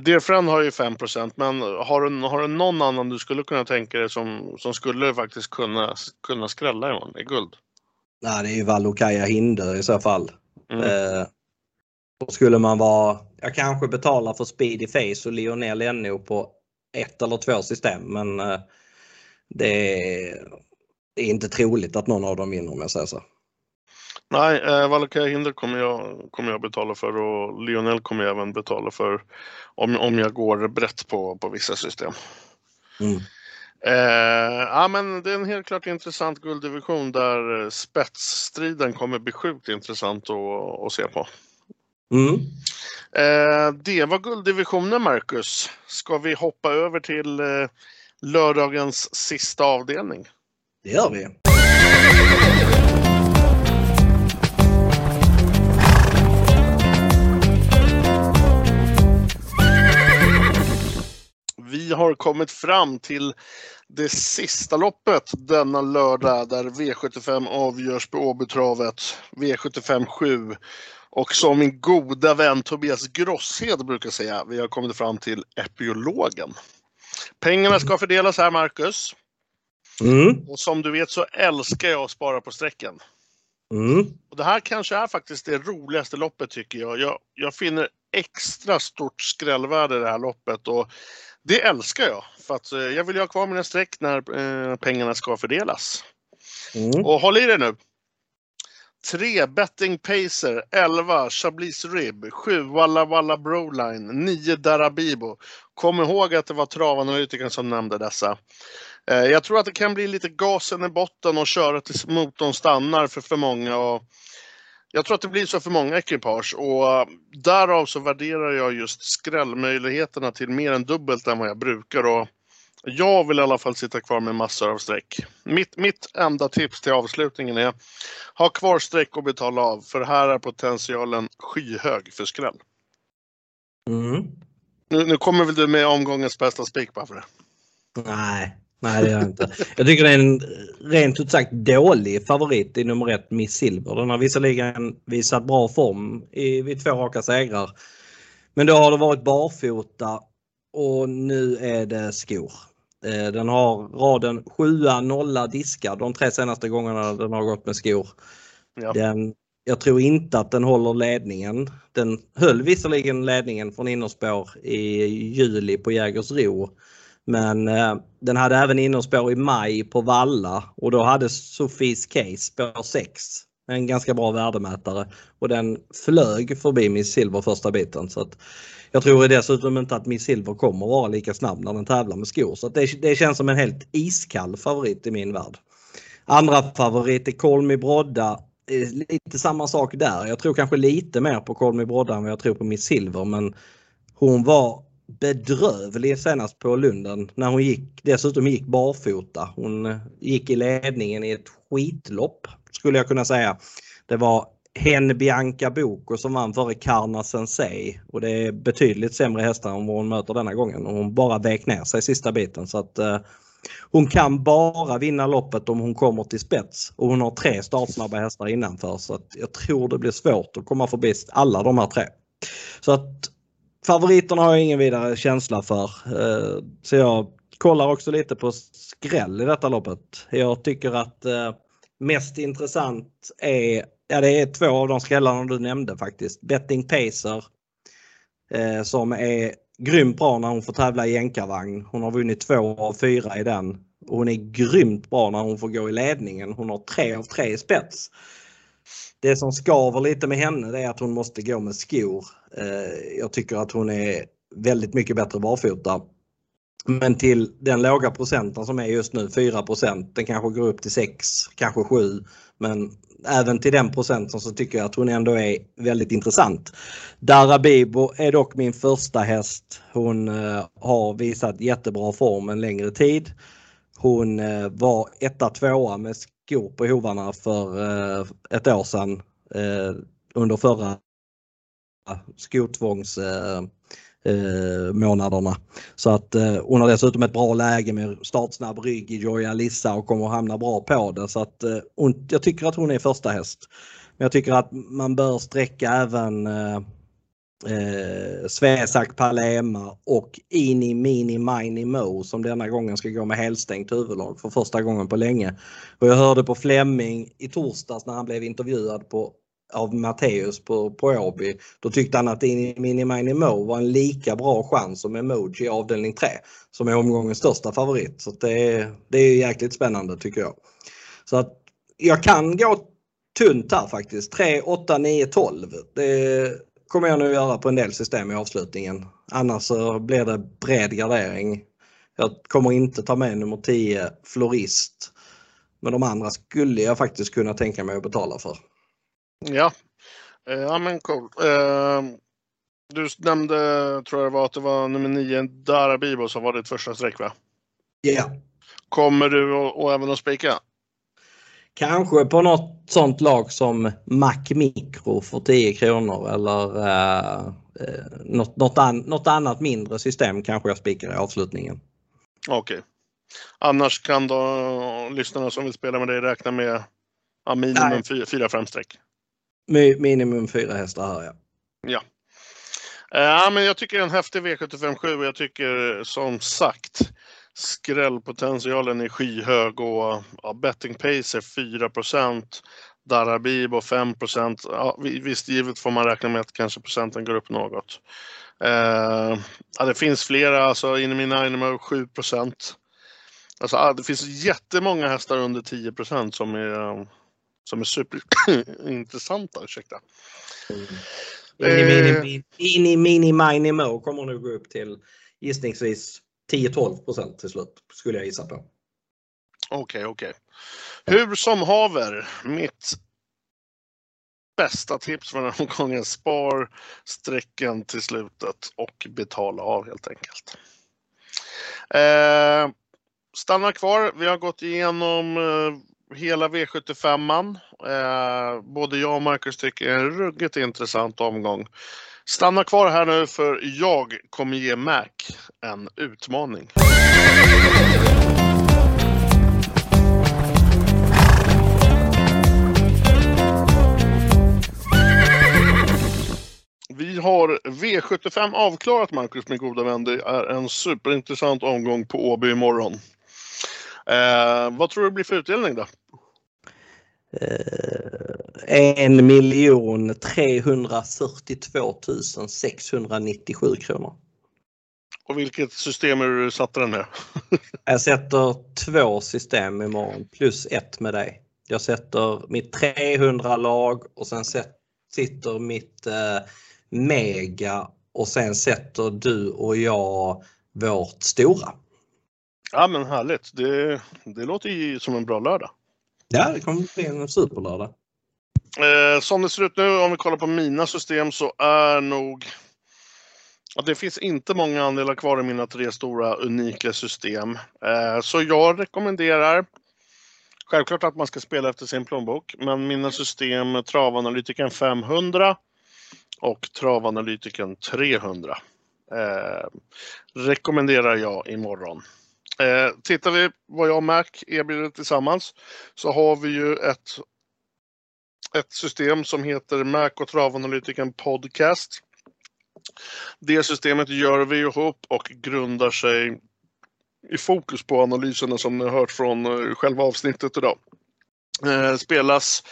Dear Friend har ju 5% men har du, har du någon annan du skulle kunna tänka dig som, som skulle faktiskt kunna, kunna skrälla i guld? Nej, det är ju Valukaja Hinder i så fall. Mm. Eh, skulle man vara, jag kanske betalar för Speedy Face och Lionel NO på ett eller två system men eh, det, är, det är inte troligt att någon av dem vinner om jag säger så. Nej, eh, Valkyrie Hinder kommer jag, kommer jag betala för och Lionel kommer jag även betala för om, om jag går brett på, på vissa system. Mm. Eh, ja, men det är en helt klart intressant gulddivision där spetsstriden kommer bli sjukt intressant att, att se på. Mm. Eh, det var gulddivisionen Marcus. Ska vi hoppa över till eh, lördagens sista avdelning? Det gör vi. Har kommit fram till det sista loppet denna lördag där V75 avgörs på Åbytravet. V75 7. Och som min goda vän Tobias Grosshed brukar säga, vi har kommit fram till epiologen. Pengarna ska fördelas här, Marcus. Mm. Och som du vet så älskar jag att spara på strecken. Mm. Och det här kanske är faktiskt det roligaste loppet tycker jag. Jag, jag finner extra stort skrällvärde i det här loppet. Och det älskar jag. För att eh, jag vill ha kvar mina streck när eh, pengarna ska fördelas. Mm. Och håll i dig nu. 3 Betting Pacer, 11 Chablis Rib, 7 Walla Walla Broline, 9 Darabibo. Kom ihåg att det var travanalytikern som nämnde dessa. Eh, jag tror att det kan bli lite gasen i botten och köra tills motorn stannar för för många. Och jag tror att det blir så för många ekipage och eh, därav så värderar jag just skrällmöjligheterna till mer än dubbelt än vad jag brukar. Och jag vill i alla fall sitta kvar med massor av streck. Mitt, mitt enda tips till avslutningen är ha kvar streck och betala av för här är potentialen skyhög för skräll. Mm. Nu, nu kommer väl du med omgångens bästa spik bara för det? Nej, nej det gör jag inte. Jag tycker det är en rent ut sagt dålig favorit i nummer ett Miss Silver. Den har visserligen visat bra form i, vid två raka segrar. Men då har det varit barfota och nu är det skor. Eh, den har raden 7 0 diskar de tre senaste gångerna den har gått med skor. Ja. Den, jag tror inte att den håller ledningen. Den höll visserligen ledningen från innerspår i juli på Jägersro. Men eh, den hade även innerspår i maj på Valla och då hade Sofies Case spår 6. En ganska bra värdemätare och den flög förbi Miss Silver första biten. Så att jag tror dessutom inte att Miss Silver kommer vara lika snabb när den tävlar med skor. Så det, det känns som en helt iskall favorit i min värld. Andra favorit är Kolmi Brodda. Eh, lite samma sak där. Jag tror kanske lite mer på Kolmi Brodda än vad jag tror på Miss Silver men hon var bedrövlig senast på Lunden när hon gick, dessutom gick barfota. Hon eh, gick i ledningen i ett skitlopp skulle jag kunna säga. Det var Hen Bianca Boko som vann före Karna Sensei och det är betydligt sämre hästar än vad hon möter denna gången. Och hon bara vek ner sig sista biten så att eh, hon kan bara vinna loppet om hon kommer till spets och hon har tre startsnabba hästar innanför så att jag tror det blir svårt att komma förbi alla de här tre. Så att favoriterna har jag ingen vidare känsla för. Eh, så jag kollar också lite på skräll i detta loppet. Jag tycker att eh, mest intressant är Ja, det är två av de skrällarna du nämnde faktiskt. Betting Pacer eh, som är grymt bra när hon får tävla i jänkarvagn. Hon har vunnit två av fyra i den. Och hon är grymt bra när hon får gå i ledningen. Hon har tre av tre i spets. Det som skaver lite med henne är att hon måste gå med skor. Eh, jag tycker att hon är väldigt mycket bättre barfota. Men till den låga procenten som är just nu, 4% den kanske går upp till 6, kanske 7. Men även till den procenten så tycker jag att hon ändå är väldigt intressant. Darabibo är dock min första häst. Hon eh, har visat jättebra form en längre tid. Hon eh, var etta tvåa med skor på hovarna för eh, ett år sedan eh, under förra skotvångs eh, eh, månaderna. Så att eh, hon har dessutom ett bra läge med startsnabb rygg i Joya Lissa och kommer att hamna bra på det. Så att eh, hon, jag tycker att hon är första häst. Men jag tycker att man bör sträcka även eh, eh, Svesak Palema och Ini Mini Mini Mo som denna gången ska gå med helstängt huvudlag för första gången på länge. Och jag hörde på Flemming i torsdags när han blev intervjuad på av Matteus på, på Åby. Då tyckte han att Ini Mini Mini Mo var en lika bra chans som Emoji i avdelning 3 som är omgångens största favorit. Så det är, det är jäkligt spännande tycker jag. Så att jag kan gå tunt här faktiskt. 3, 8, 9, 12. Det kommer jag nu göra på en del system i avslutningen. Annars så blir det bred gardering. Jag kommer inte ta med nummer 10 Florist. Men de andra skulle jag faktiskt kunna tänka mig att betala för. Ja, eh, ja men cool. Eh, du nämnde, tror jag det var, att det var nummer 9, Darabibo som var ditt första streck va? Ja. Kommer du och, även att spika? Kanske på något sånt lag som Mac Micro för 10 kronor eller uh, något, något, an, något annat mindre system kanske jag spikar i avslutningen. Okej. Okay. Annars kan då lyssnarna som vill spela med dig räkna med ja, minimum 4-5 streck? Minimum fyra hästar här ja. Ja. Ja, men jag tycker en häftig V757 och jag tycker som sagt skrällpotentialen är skyhög och ja, betting pace är 4 Darabibo 5 ja, Visst, givet får man räkna med att kanske procenten går upp något. Eh, ja, det finns flera, alltså Inemi Nynamo 7 Alltså, ah, det finns jättemånga hästar under 10% som är, som är superintressanta. Ursäkta. Mm. Mini, mini, mini, mini, mo kommer nog gå upp till gissningsvis 10-12 till slut skulle jag gissa på. Okej, okay, okej. Okay. Hur som haver, mitt bästa tips för den här omgången. Spar strecken till slutet och betala av helt enkelt. Eh, stanna kvar. Vi har gått igenom eh, hela V75. Eh, både jag och Marcus tycker det är en ruggigt intressant omgång. Stanna kvar här nu för jag kommer ge Mac en utmaning. Vi har V75 avklarat Marcus min goda vän. Det är en superintressant omgång på Åby imorgon. Eh, vad tror du blir för utdelning då? Eh, en miljon 342 697 kronor. Och vilket system är du satte den med? jag sätter två system imorgon plus ett med dig. Jag sätter mitt 300 lag och sen sitter mitt eh, mega och sen sätter du och jag vårt stora. Ja men härligt. Det, det låter ju som en bra lördag. Ja, det kommer bli en superlördag. Eh, som det ser ut nu, om vi kollar på mina system, så är nog... Ja, det finns inte många andelar kvar i mina tre stora unika system. Eh, så jag rekommenderar självklart att man ska spela efter sin plånbok, men mina system Travanalytiken 500 och Travanalytiken 300 eh, rekommenderar jag imorgon. Eh, tittar vi vad jag och Mac erbjuder tillsammans så har vi ju ett, ett system som heter Mac och Travanalytiken Podcast. Det systemet gör vi ihop och grundar sig i fokus på analyserna som ni har hört från eh, själva avsnittet idag. Eh, spelas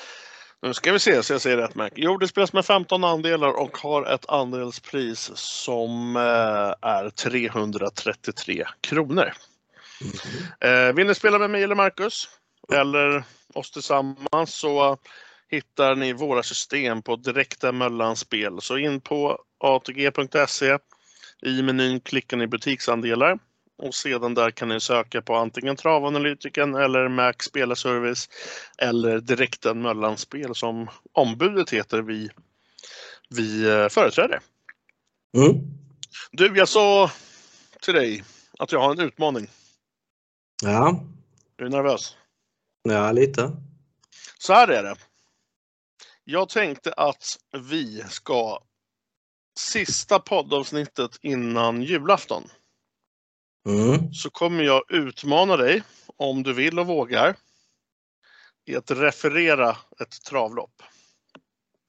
nu ska vi se så jag säger rätt Mac. Jo, det spelas med 15 andelar och har ett andelspris som eh, är 333 kronor. Mm. Eh, vill ni spela med mig eller Marcus eller oss tillsammans så hittar ni våra system på direkta mellanspel. Så in på atg.se. I menyn klickar ni butiksandelar och sedan där kan ni söka på antingen Travanalytiken eller Mac Spelarservice eller direkten mellanspel som ombudet heter vi, vi eh, företräder. Mm. Du, jag sa till dig att jag har en utmaning. Ja. Är du nervös? Ja, lite. Så här är det. Jag tänkte att vi ska sista poddavsnittet innan julafton. Mm. Så kommer jag utmana dig, om du vill och vågar, i att referera ett travlopp.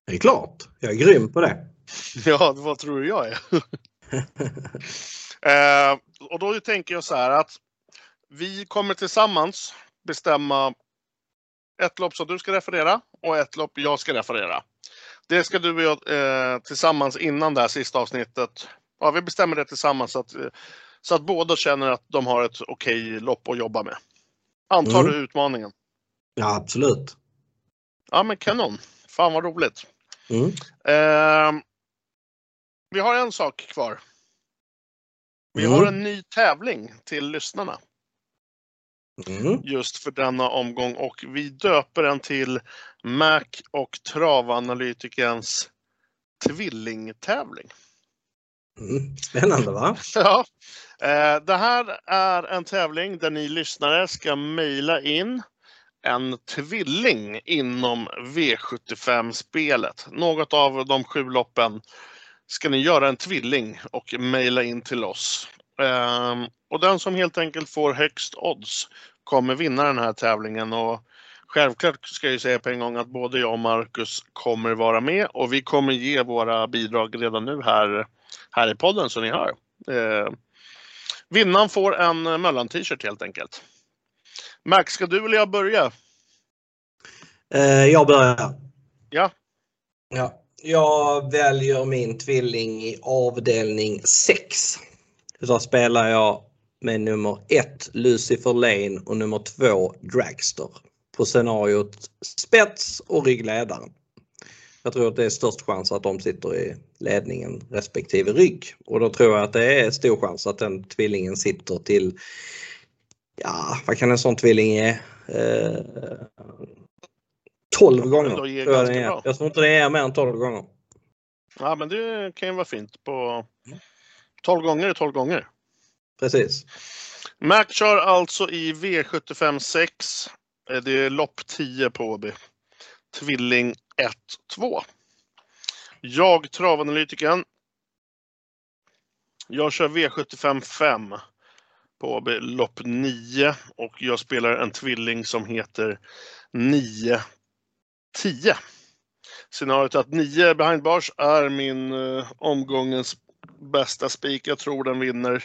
Det är klart, jag är grym på det. Ja, vad tror du jag är? eh, och då tänker jag så här att vi kommer tillsammans bestämma ett lopp som du ska referera och ett lopp jag ska referera. Det ska du och jag eh, tillsammans innan det här sista avsnittet. Ja, vi bestämmer det tillsammans så att, så att båda känner att de har ett okej lopp att jobba med. Antar mm. du utmaningen? Ja, absolut. Ja, men kanon. Fan vad roligt. Mm. Eh, vi har en sak kvar. Vi mm. har en ny tävling till lyssnarna. Mm. Just för denna omgång och vi döper den till Mac och travanalytikens tvillingtävling. Mm. Spännande va? Ja. Eh, det här är en tävling där ni lyssnare ska mejla in en tvilling inom V75-spelet. Något av de sju loppen ska ni göra en tvilling och mejla in till oss. Ehm, och den som helt enkelt får högst odds kommer vinna den här tävlingen. Och självklart ska jag säga på en gång att både jag och Marcus kommer vara med och vi kommer ge våra bidrag redan nu här, här i podden så ni hör. Eh, vinnaren får en Möllan-t-shirt helt enkelt. Max, ska du eller jag börja? Eh, jag börjar. Ja. ja. Jag väljer min tvilling i avdelning 6. Så spelar jag med nummer 1 Lucifer Lane och nummer 2 Dragster på scenariot spets och ryggledaren. Jag tror att det är störst chans att de sitter i ledningen respektive rygg och då tror jag att det är stor chans att den tvillingen sitter till, ja vad kan en sån tvilling ge? Eh, 12 gånger. Tror jag, jag tror inte det är mer än 12 gånger. Ja, men det kan ju vara fint på 12 gånger är 12 gånger. Precis. Mac kör alltså i V75 6. Eh, Det är lopp 10 på Åby. Tvilling 1-2. Jag, travanalytikern. Jag kör V75 5 på Åby, lopp 9 och jag spelar en tvilling som heter 9-10. Scenariot att 9 behind bars är min eh, omgångens bästa spik. Jag tror den vinner.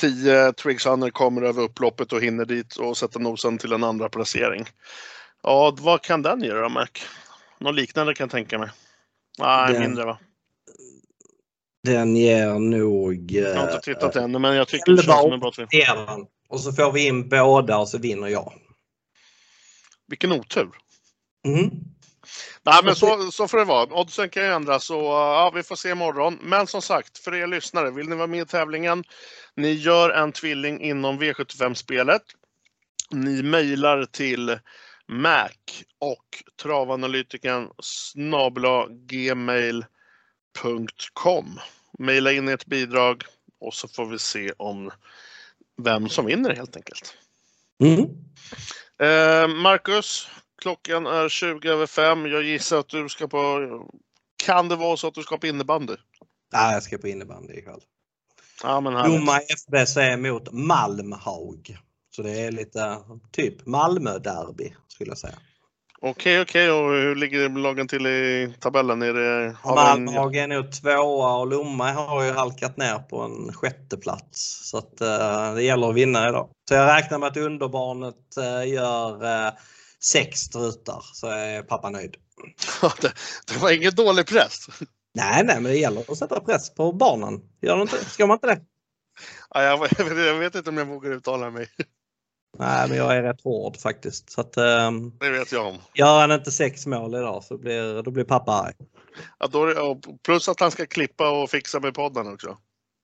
10 Triggs Hunter kommer över upploppet och hinner dit och sätter nosen till en andra placering. Ja, vad kan den göra då, Mac? Något liknande kan jag tänka mig. Nej, Den- mindre va? Den ger nog... Jag har inte eh, tittat än, men jag tycker det känns som en bra den. Och så får vi in båda och så vinner jag. Vilken otur. Mm. Nej, men så- så, får det vara. Oddsen kan ju ändras så ja, vi får se imorgon. Men som sagt, för er lyssnare, vill ni vara med i tävlingen? Ni gör en tvilling inom V75-spelet. Ni mejlar till Mac och travanalytiken snabla gmail.com. Maila in ert bidrag och så får vi se om vem som vinner helt enkelt. Mm. Eh, Marcus, klockan är 20 över 5. Jag gissar att du ska på... Kan det vara så att du ska på innebandy? Ja, jag ska på innebandy ikväll. Ja, men. Lomma FBC mot Malmhaug. Så det är lite typ Malmö-derby skulle jag säga. Okej, okej. Och hur ligger lagen till i tabellen? Är det... Malmhaug är nog tvåa och Lomma har ju halkat ner på en sjätte plats. Så att, eh, det gäller att vinna idag. Så jag räknar med att underbarnet eh, gör eh, sex strutar så är pappa nöjd. det, det var ingen dålig press. Nej, nej, men det gäller att sätta press på barnen. Gör det inte? Ska man inte det? Ja, jag, vet- jag vet inte om jag vågar uttala mig. Nej, men jag är rätt hård faktiskt. Så att, ehm, Det vet jag om. gör han inte sex mål idag så blir, då blir pappa arg. Ja, då, plus att han ska klippa och fixa med podden också.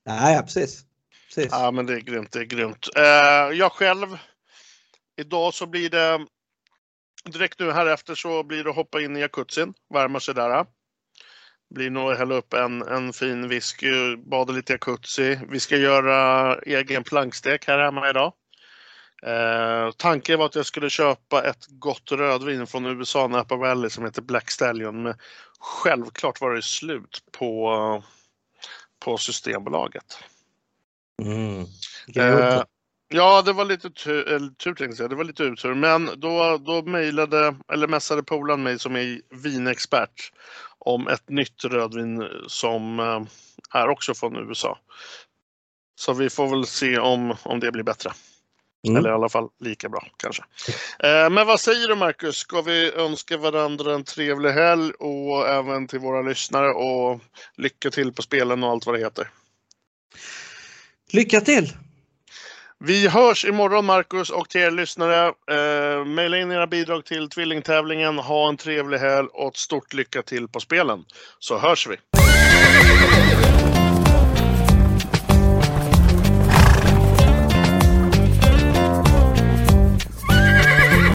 Nej, ja, precis. precis. Ja, men det är grymt. Det är grymt. Eh, jag själv. Idag så blir det direkt nu här efter så blir det att hoppa in i jacuzzin, värma sig där. Blir nog att hälla upp en, en fin whisky, bada lite jacuzzi. Vi ska göra egen plankstek här hemma idag. Eh, tanken var att jag skulle köpa ett gott rödvin från USA, Napa Valley, som heter Black Stallion. Men självklart var det slut på, på Systembolaget. Mm. Eh. Ja, det var lite tur, eller tur tänkte jag. Det var lite otur. Men då, då mejlade, eller messade polaren mig som är vinexpert om ett nytt rödvin som eh, är också från USA. Så vi får väl se om, om det blir bättre. Mm. Eller i alla fall lika bra kanske. Eh, men vad säger du Marcus? Ska vi önska varandra en trevlig helg och även till våra lyssnare och lycka till på spelen och allt vad det heter. Lycka till! Vi hörs imorgon Marcus och till er lyssnare. Eh, maila in era bidrag till tvillingtävlingen. Ha en trevlig helg och ett stort lycka till på spelen. Så hörs vi!